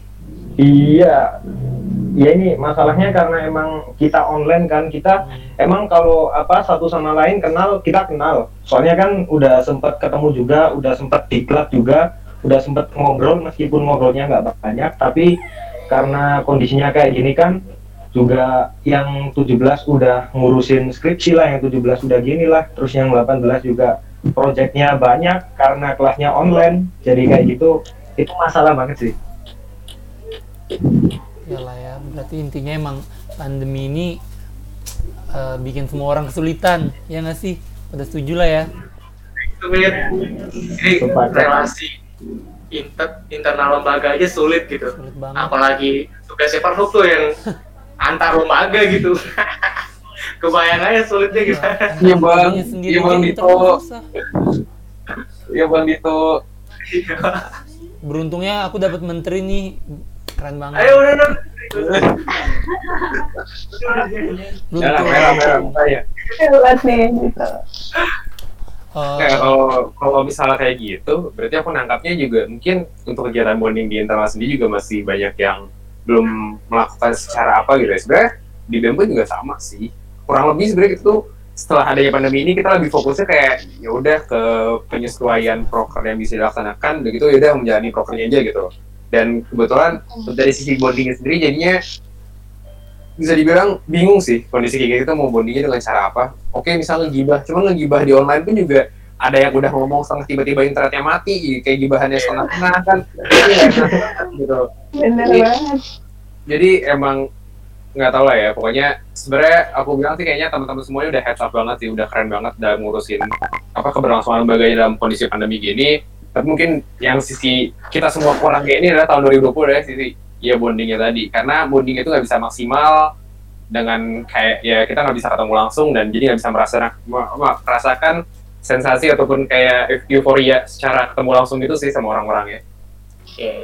Iya, ya ini masalahnya karena emang kita online kan kita emang kalau apa satu sama lain kenal kita kenal. Soalnya kan udah sempat ketemu juga, udah sempat diklat juga, udah sempat ngobrol meskipun ngobrolnya nggak banyak, tapi karena kondisinya kayak gini kan juga yang 17 udah ngurusin skripsi lah, yang 17 udah gini lah, terus yang 18 juga proyeknya banyak karena kelasnya online, jadi kayak gitu itu masalah banget sih. Yalah ya, berarti intinya emang pandemi ini eh, bikin semua orang kesulitan, ya nggak sih? Udah setuju lah ya. ini relasi inter internal lembaga aja sulit gitu Sulit banget. apalagi tugasnya Farhuk tuh yang antar lembaga gitu kebayang aja sulitnya gimana Iya, Bang. Lembaganya sendiri Iya, Bang Dito. Iya bang Dito. Beruntungnya aku dapat menteri nih, keren banget. ayo udah udah Merah merah merah mukanya. Nih gitu. Eh, Kayak kalau kalau misalnya kayak gitu, berarti aku nangkapnya juga mungkin untuk kegiatan bonding di internal sendiri juga masih banyak yang belum melakukan secara apa gitu ya. Sebenarnya di BEM pun juga sama sih. Kurang lebih sebenarnya itu setelah adanya pandemi ini kita lebih fokusnya kayak ya udah ke penyesuaian proker yang bisa dilaksanakan, begitu ya udah menjalani prokernya aja gitu. Dan kebetulan dari sisi bondingnya sendiri jadinya bisa dibilang bingung sih kondisi kayak gitu mau bondingnya dengan cara apa. Oke misalnya ngegibah cuman ngegibah di online pun juga ada yang udah ngomong setengah tiba-tiba internetnya mati kayak gibahannya setengah-setengah kan. Jadi nggak enak, gitu. Bener Jadi- banget. jadi emang nggak tahu lah ya pokoknya sebenarnya aku bilang sih kayaknya teman-teman semuanya udah heads up banget sih udah keren banget dalam ngurusin apa keberlangsungan lembaganya dalam kondisi pandemi gini tapi mungkin yang sisi kita semua kurang kayak ini adalah tahun 2020 ya sisi ya bondingnya tadi. Karena bonding itu nggak bisa maksimal dengan kayak ya kita nggak bisa ketemu langsung dan jadi nggak bisa merasakan merasakan sensasi ataupun kayak euforia secara ketemu langsung gitu sih sama orang-orang ya.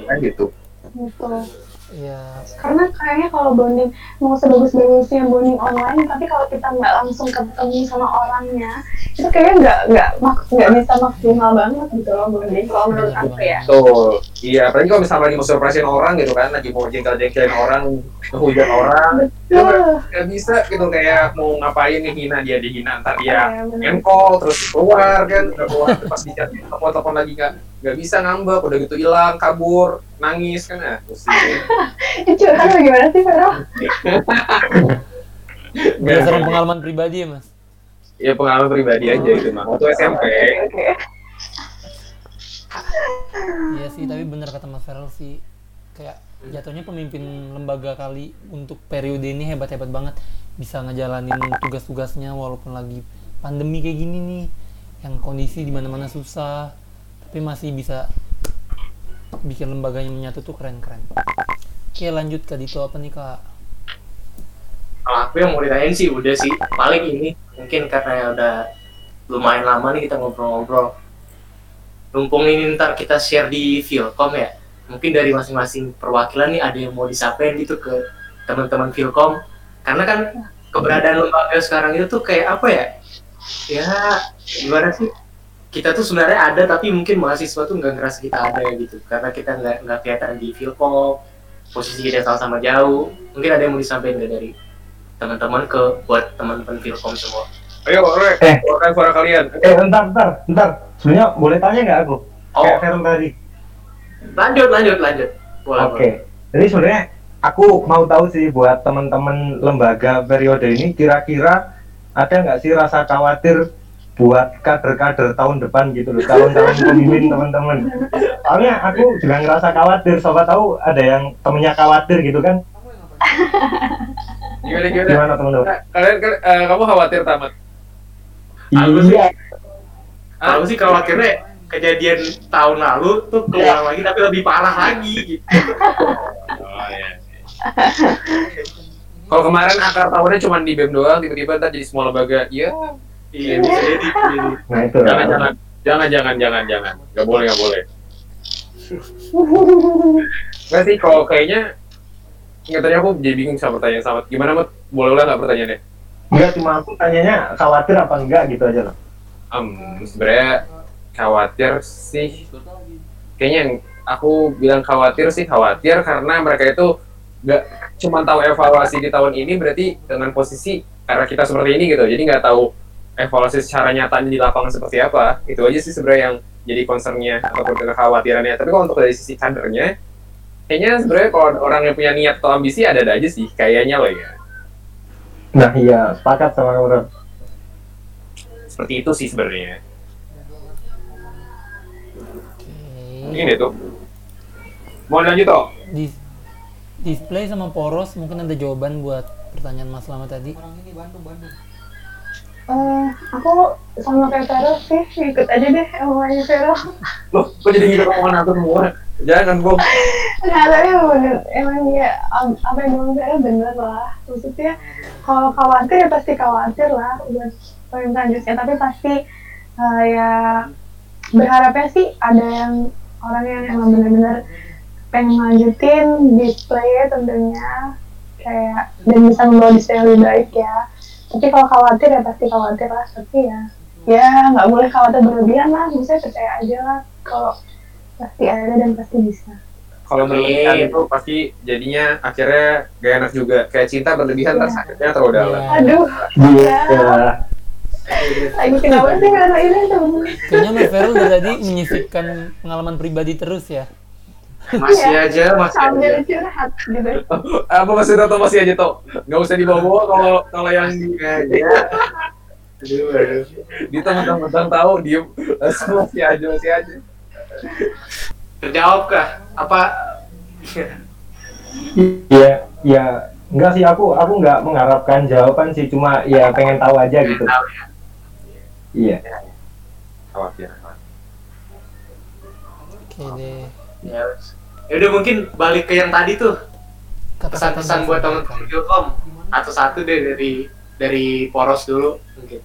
Kan gitu. Gitu ya karena kayaknya kalau bonding mau sebagus-bagusnya bonding online tapi kalau kita nggak langsung ketemu sama orangnya itu kayaknya nggak nggak mak- nggak bisa maksimal banget gitu loh bonding kalau menurut aku ya. Tuh, iya, apalagi kalau misalnya lagi mau surprisein orang gitu kan, lagi mau jengkel-jengkelin orang, ngehujan orang, Tuh, nggak bisa gitu kayak mau ngapain ngehina dia dihina ntar dia ya, bener. nge-call terus keluar kan, udah keluar pas di chat telepon telepon lagi nggak nggak bisa ngambek, udah gitu hilang, kabur, nangis kan? Ya, Ini curhat gimana sih Vero? berdasarkan pengalaman pribadi ya mas? Ya pengalaman pribadi aja itu mah. Waktu SMP. Iya sih, tapi bener kata Mas Feral sih. Kayak jatuhnya pemimpin lembaga kali untuk periode ini hebat-hebat banget. Bisa ngejalanin tugas-tugasnya walaupun lagi pandemi kayak gini nih. Yang kondisi di mana-mana susah tapi masih bisa bikin lembaganya menyatu tuh keren-keren. Oke lanjut ke Dito apa nih kak? Kalau aku yang mau ditanyain sih udah sih paling ini mungkin karena ya udah lumayan lama nih kita ngobrol-ngobrol. Mumpung ini ntar kita share di Vilcom ya. Mungkin dari masing-masing perwakilan nih ada yang mau disampaikan gitu ke teman-teman Vilcom. Karena kan keberadaan lembaga sekarang itu tuh kayak apa ya? Ya gimana sih? Kita tuh sebenarnya ada tapi mungkin mahasiswa tuh nggak ngerasa kita ada gitu. Karena kita nggak nggak kelihatan di Vilcom. Posisi kita sama-sama jauh. Mungkin ada yang mau disampaikan dari teman-teman ke buat teman-teman Vilkom semua. ayo Re, Eh. keluarkan suara kalian. Eh, bentar, bentar, bentar. Sebenarnya boleh tanya nggak aku? Oh, Kayak Feral tadi. lanjut, lanjut, lanjut. Oke. boleh. Jadi sebenarnya aku mau tahu sih buat teman-teman lembaga periode ini kira-kira ada nggak sih rasa khawatir buat kader-kader tahun depan gitu loh, calon-calon pemimpin teman-teman. Soalnya aku juga ngerasa khawatir, siapa tahu ada yang temennya khawatir gitu kan. Gimana gimana? Gimana teman-teman? Nah, kalian kan eh, kamu khawatir tamat? Aku sih- Iya, Aku sih khawatirnya kejadian tahun lalu tuh keluar lagi tapi lebih parah lagi gitu. Oh iya. Kalau kemarin akar tahunnya cuma di BEM doang, tiba-tiba ntar jadi semua lembaga. Iya. Iya, bisa jadi. nah itu. Jangan jangan jangan jangan jangan jangan. Gak boleh gak boleh. Nggak sih kalau kayaknya nggak tadi aku jadi bingung sama pertanyaan sama gimana mut boleh ulang nggak pertanyaannya? Enggak cuma aku tanyanya khawatir apa enggak gitu aja loh. Um, sebenarnya khawatir sih kayaknya yang aku bilang khawatir sih khawatir karena mereka itu nggak cuma tahu evaluasi di tahun ini berarti dengan posisi karena kita seperti ini gitu jadi nggak tahu evaluasi secara nyatanya di lapangan seperti apa itu aja sih sebenarnya yang jadi concernnya ataupun kekhawatirannya tapi kalau untuk dari sisi kadernya kayaknya sebenarnya kalau orang yang punya niat atau ambisi ada-ada aja sih kayaknya loh ya Nah iya, sepakat sama kamu. seperti itu sih sebenarnya Oke. ini tuh mau lanjut toh Di display sama poros mungkin ada jawaban buat pertanyaan Mas Lama tadi. Eh, aku sama kayak Vero sih, ikut aja deh omongannya Vero. loh kok jadi gitu omongan aku semua jangan bom Nah, tapi emang bener, emang ya apa yang bilang Vero bener lah. Maksudnya kalau khawatir ya pasti khawatir lah buat poin selanjutnya. Tapi pasti eh, ya berharapnya sih ada yang orang yang emang bener-bener pengen lanjutin display tentunya kayak dan bisa membawa display yang lebih baik ya. Tapi kalau khawatir ya pasti khawatir lah. Tapi ya ya nggak boleh khawatir berlebihan lah maksudnya percaya aja lah kalau pasti ada dan pasti bisa Kalau berlebihan itu pasti jadinya akhirnya gak enak juga. Kayak cinta berlebihan Iya. ntar sakitnya terlalu dalam. Iya. aduh Iya. lagi kenapa sih karena ini tuh Kayaknya Mas Ferul dari tadi menyisipkan pengalaman pribadi terus ya. Masih Iya. aja, masih aja. sambil curhat gitu Apa masih tahu masih aja toh? Gak usah dibawa-bawa kalau kalau yang di aja. Aduh, aduh. di teman-teman tahu diem masih aja masih aja. Terjawab kah? Apa? Iya, ya enggak sih aku aku nggak mengharapkan jawaban sih cuma ya pengen tahu aja gitu. Tahu ya. Iya. Khawatir. Oke deh. Ya, udah mungkin balik ke yang tadi tuh. Pesan-pesan buat teman-teman Ilkom atau satu deh dari dari poros dulu mungkin.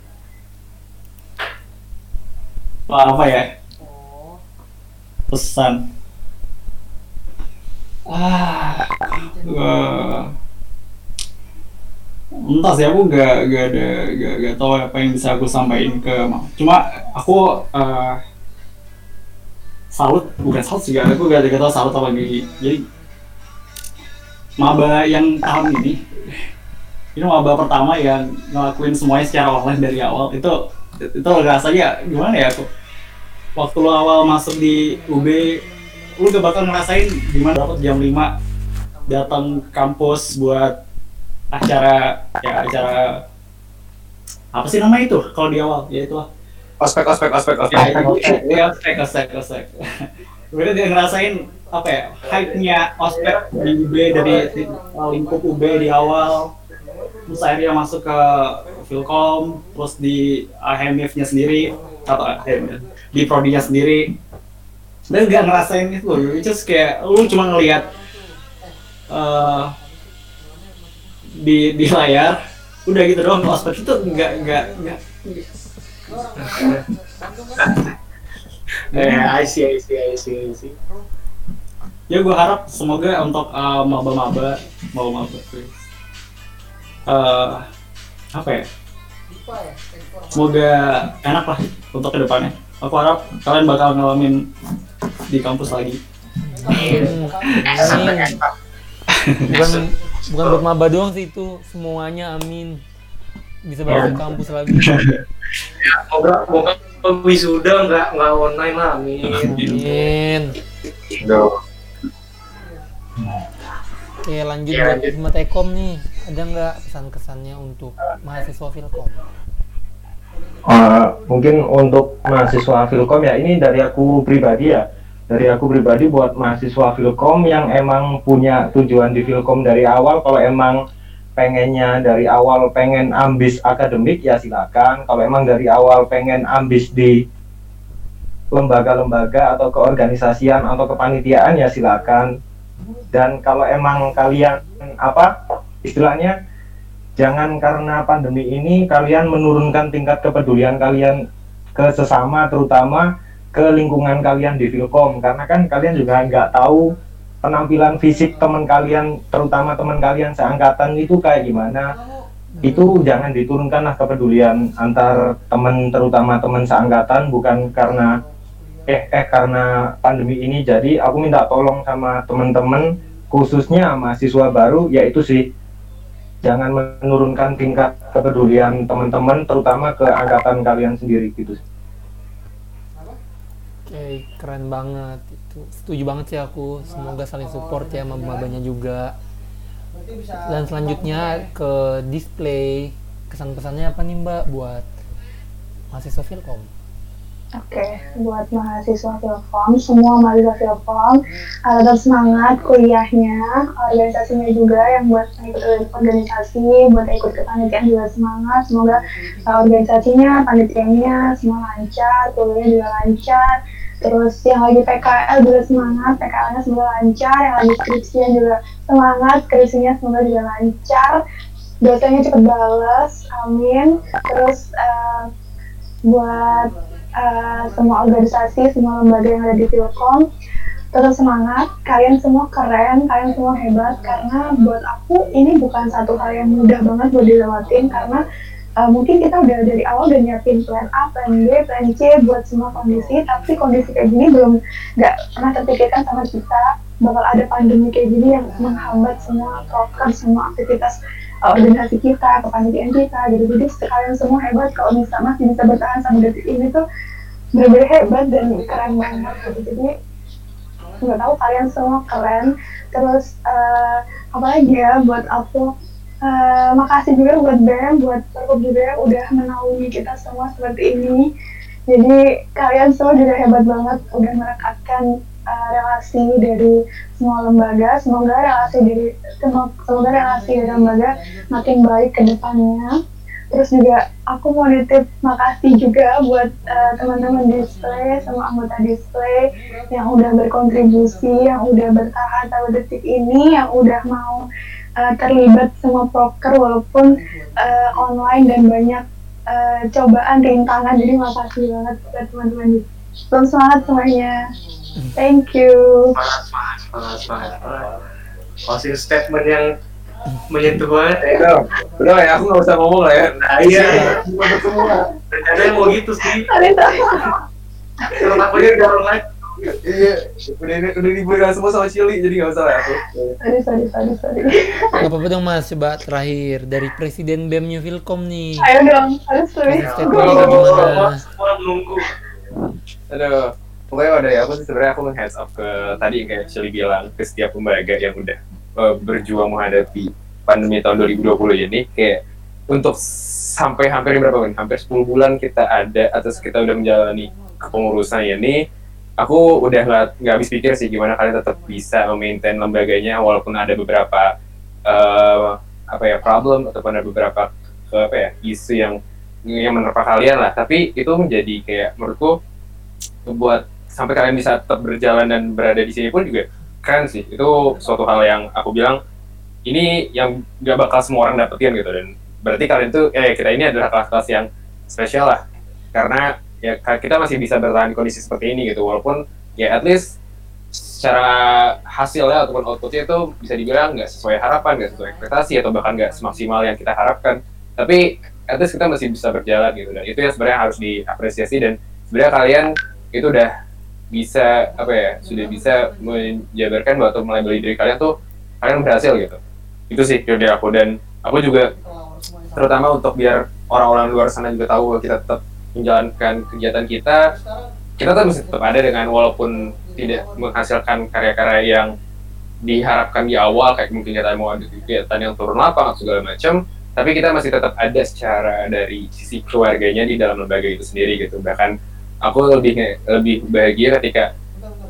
Wah, apa ya? Pesan. Ah, eh, entah sih aku gak, gak ada gak, gak tahu apa yang bisa aku sampaikan ke Ma- cuma aku eh, salut bukan salut sih aku gak, gak tahu salut apa gini jadi maba yang tahun ini ini maba pertama yang ngelakuin semuanya secara online dari awal. Itu itu rasanya gimana ya aku? Waktu lo awal masuk di UB lu gak bakal ngerasain gimana dapat jam 5 datang kampus buat acara ya acara apa sih namanya itu kalau di awal? Ya itulah Ospek ospek ospek ospek. ya ospek ospek. ospek kemudian dia ngerasain apa ya hype-nya ospek di UB dari lingkup UB di awal. Terus akhirnya masuk ke Filkom terus di HMF-nya sendiri atau HMF, di prodinya sendiri. Dan nggak ngerasain itu loh just kayak lu cuma ngelihat eh, di di layar udah gitu doang. Ospek itu nggak nggak nggak Eh, I see, I see, I see, I see. ya gue harap semoga untuk uh, maba-maba maba-maba uh, apa ya semoga enak lah untuk ke depannya aku harap kalian bakal ngalamin di kampus lagi amin. Bukan bukan buat maba doang sih itu, semuanya amin. Bisa balik ke kampus lagi. Moga moga wisuda nggak nggak online lah, amin. Amin. Duh. Oke lanjut Ya, buat. Hikmat Ekom nih. Ada nggak pesan-kesannya untuk mahasiswa Filkom? Eh, mungkin untuk mahasiswa Filkom ya ini dari aku pribadi ya dari aku pribadi buat mahasiswa Filkom yang emang punya tujuan di Filkom dari awal kalau emang pengennya dari awal pengen ambis akademik ya silakan. Kalau emang dari awal pengen ambis di lembaga-lembaga atau keorganisasian atau kepanitiaan ya silakan. Dan kalau emang kalian apa istilahnya jangan karena pandemi ini kalian menurunkan tingkat kepedulian kalian ke sesama terutama ke lingkungan kalian di Filkom karena kan kalian juga nggak tahu penampilan fisik teman kalian terutama teman kalian seangkatan itu kayak gimana? Itu jangan diturunkanlah kepedulian antar teman terutama teman seangkatan bukan karena eh eh karena pandemi ini. Jadi aku minta tolong sama teman-teman khususnya mahasiswa baru yaitu sih jangan menurunkan tingkat kepedulian teman-teman terutama ke angkatan kalian sendiri gitu Oke, keren banget. Setuju banget sih aku. Semoga saling support ya mabanya juga. Dan selanjutnya ke display kesan pesannya apa nih Mbak buat mahasiswa Filkom? Oke, buat mahasiswa Filkom, semua mahasiswa Filkom uh, tetap semangat kuliahnya, organisasinya juga yang buat ikut organisasi, buat ikut kepanitiaan juga semangat. Semoga uh, organisasinya, panitianya semua lancar, kuliahnya juga lancar. Terus yang lagi PKL juga semangat, PKL-nya semoga lancar. Yang lagi skripsian juga semangat, skripsinya semoga juga lancar. Dosanya cepet balas, amin. Terus uh, buat uh, semua organisasi, semua lembaga yang ada di Filkom tetap semangat, kalian semua keren, kalian semua hebat karena buat aku ini bukan satu hal yang mudah banget buat dilewatin karena uh, mungkin kita udah dari awal udah nyiapin plan A, plan B, plan C buat semua kondisi, tapi kondisi kayak gini belum nggak pernah terpikirkan sama kita bakal ada pandemi kayak gini yang menghambat semua proker, semua aktivitas uh, organisasi kita, kepanitiaan kita gitu. Jadi kalian semua hebat kalau misalnya masih bisa bertahan sampai detik ini tuh bener-bener hebat dan keren banget gitu. Jadi nggak tahu kalian semua keren. Terus uh, apa lagi ya buat aku Uh, makasih juga buat BEM, buat Perhub juga udah menaungi kita semua seperti ini. Jadi kalian semua juga hebat banget udah merekatkan uh, relasi dari semua lembaga. Semoga relasi dari semoga relasi dari lembaga makin baik ke depannya. Terus juga aku mau nitip makasih juga buat uh, teman-teman display sama anggota display yang udah berkontribusi, yang udah bertahan sampai detik ini, yang udah mau uh, terlibat semua proker walaupun uh, online dan banyak uh, cobaan rintangan jadi makasih banget buat teman-teman belum semangat semuanya thank you semangat semangat semangat semangat closing statement yang menyentuh banget ya Udah, udah ya, aku nggak usah ngomong lah ya. nah iya semua. rencananya mau gitu sih Anita kalau takutnya udah online Iya, udah udah diberikan semua sama Chili, jadi nggak usah lah aku. sorry sorry sorry sorry Gak apa-apa dong mas, coba terakhir dari Presiden BEM New Vilkom nih. ayo dong harus gimana? semua menunggu Aduh, pokoknya udah ya, aku sih sebenarnya aku heads up ke tadi yang kayak Chili bilang ke setiap lembaga yang udah eh, berjuang menghadapi pandemi tahun 2020 ini kayak untuk sampai hampir berapa bulan? Hampir 10 bulan kita ada atau kita udah menjalani kepengurusan ini aku udah nggak nggak habis pikir sih gimana kalian tetap bisa memaintain lembaganya walaupun ada beberapa eh, apa ya problem ataupun ada beberapa eh, apa ya isu yang yang menerpa kalian lah. Tapi itu menjadi kayak menurutku buat sampai kalian bisa tetap berjalan dan berada di sini pun juga keren sih. Itu suatu hal yang aku bilang ini yang gak bakal semua orang dapetin gitu. Dan berarti kalian tuh eh kita ini adalah kelas-kelas yang spesial lah. Karena ya kita masih bisa bertahan di kondisi seperti ini gitu. Walaupun ya at least secara hasilnya ataupun outputnya itu bisa dibilang nggak sesuai harapan nggak sesuai ekspektasi atau bahkan nggak semaksimal yang kita harapkan. Tapi at least kita masih bisa berjalan gitu. Dan itu yang sebenarnya harus diapresiasi dan sebenarnya kalian itu udah bisa apa ya sudah bisa menjabarkan bahwa atau melabeli diri kalian tuh kalian berhasil gitu. Itu sih dari aku. Dan aku juga terutama untuk biar orang-orang luar sana juga tahu kita tetap menjalankan kegiatan kita kita tuh mesti tetap ada dengan walaupun tidak menghasilkan karya-karya yang diharapkan di awal kayak mungkin kita mau ada kegiatan yang turun lapang segala macam tapi kita masih tetap ada secara dari sisi keluarganya di dalam lembaga itu sendiri gitu. Bahkan aku lebih lebih bahagia ketika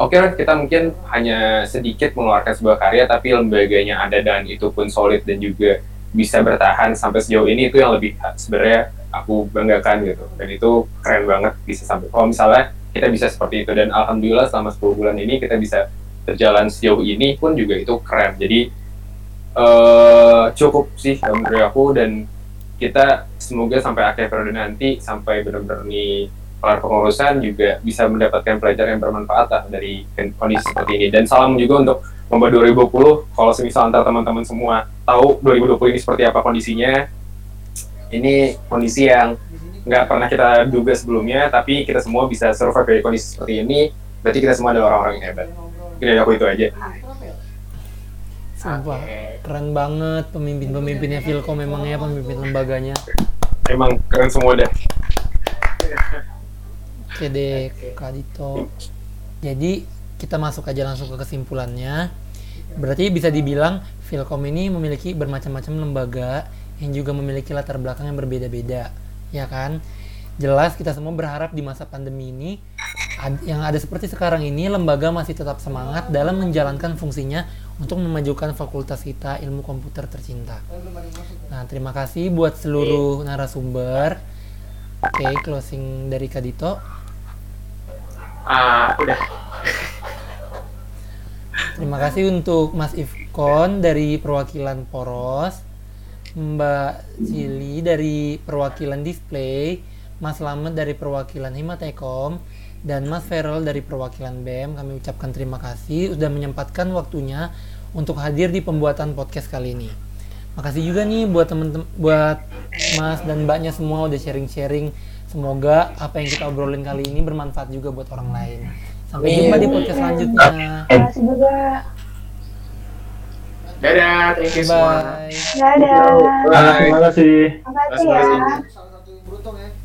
oke lah kita mungkin hanya sedikit mengeluarkan sebuah karya tapi lembaganya ada dan itu pun solid dan juga bisa bertahan sampai sejauh ini itu yang lebih sebenarnya aku banggakan gitu. Dan itu keren banget bisa sampai kalau misalnya kita bisa seperti itu. Dan alhamdulillah selama 10 bulan ini kita bisa berjalan sejauh ini pun juga itu keren. Jadi eh cukup sih menurut aku. Dan kita semoga sampai akhir periode nanti sampai benar-benar nih kelar pengurusan juga bisa mendapatkan pelajaran yang bermanfaat lah dari kondisi seperti ini. Dan salam juga untuk lomba 2020 kalau semisal antar teman-teman semua tahu 2020 ini seperti apa kondisinya. Ini kondisi yang nggak pernah kita duga sebelumnya tapi kita semua bisa survive dari kondisi seperti ini. Berarti kita semua adalah orang-orang yang hebat. Mungkin dari aku itu aja. Sumpah, keren banget. Pemimpin-pemimpinnya Vilkom memang ya pemimpin lembaganya. emang keren semua dah Oke deh, Kak Dito. Jadi kita masuk aja langsung ke kesimpulannya. Berarti bisa dibilang Vilkom ini memiliki bermacam-macam lembaga yang juga memiliki latar belakang yang berbeda-beda, ya kan? Jelas kita semua berharap di masa pandemi ini ad- yang ada seperti sekarang ini lembaga masih tetap semangat dalam menjalankan fungsinya untuk memajukan fakultas kita ilmu komputer tercinta. Nah, terima kasih buat seluruh narasumber. Oke, closing dari Kadito. Ah udah Terima kasih untuk Mas Ifkon dari perwakilan Poros, Mbak Cili dari perwakilan Display, Mas Lamet dari perwakilan Himatekom, dan Mas Ferel dari perwakilan BEM. Kami ucapkan terima kasih sudah menyempatkan waktunya untuk hadir di pembuatan podcast kali ini. Makasih juga nih buat temen-temen buat Mas dan Mbaknya semua udah sharing-sharing. Semoga apa yang kita obrolin kali ini bermanfaat juga buat orang lain. Sampai jumpa di podcast selanjutnya. Terima kasih juga. Dadah, thank you semua. Dadah. Bye. Terima kasih. Terima kasih. ya.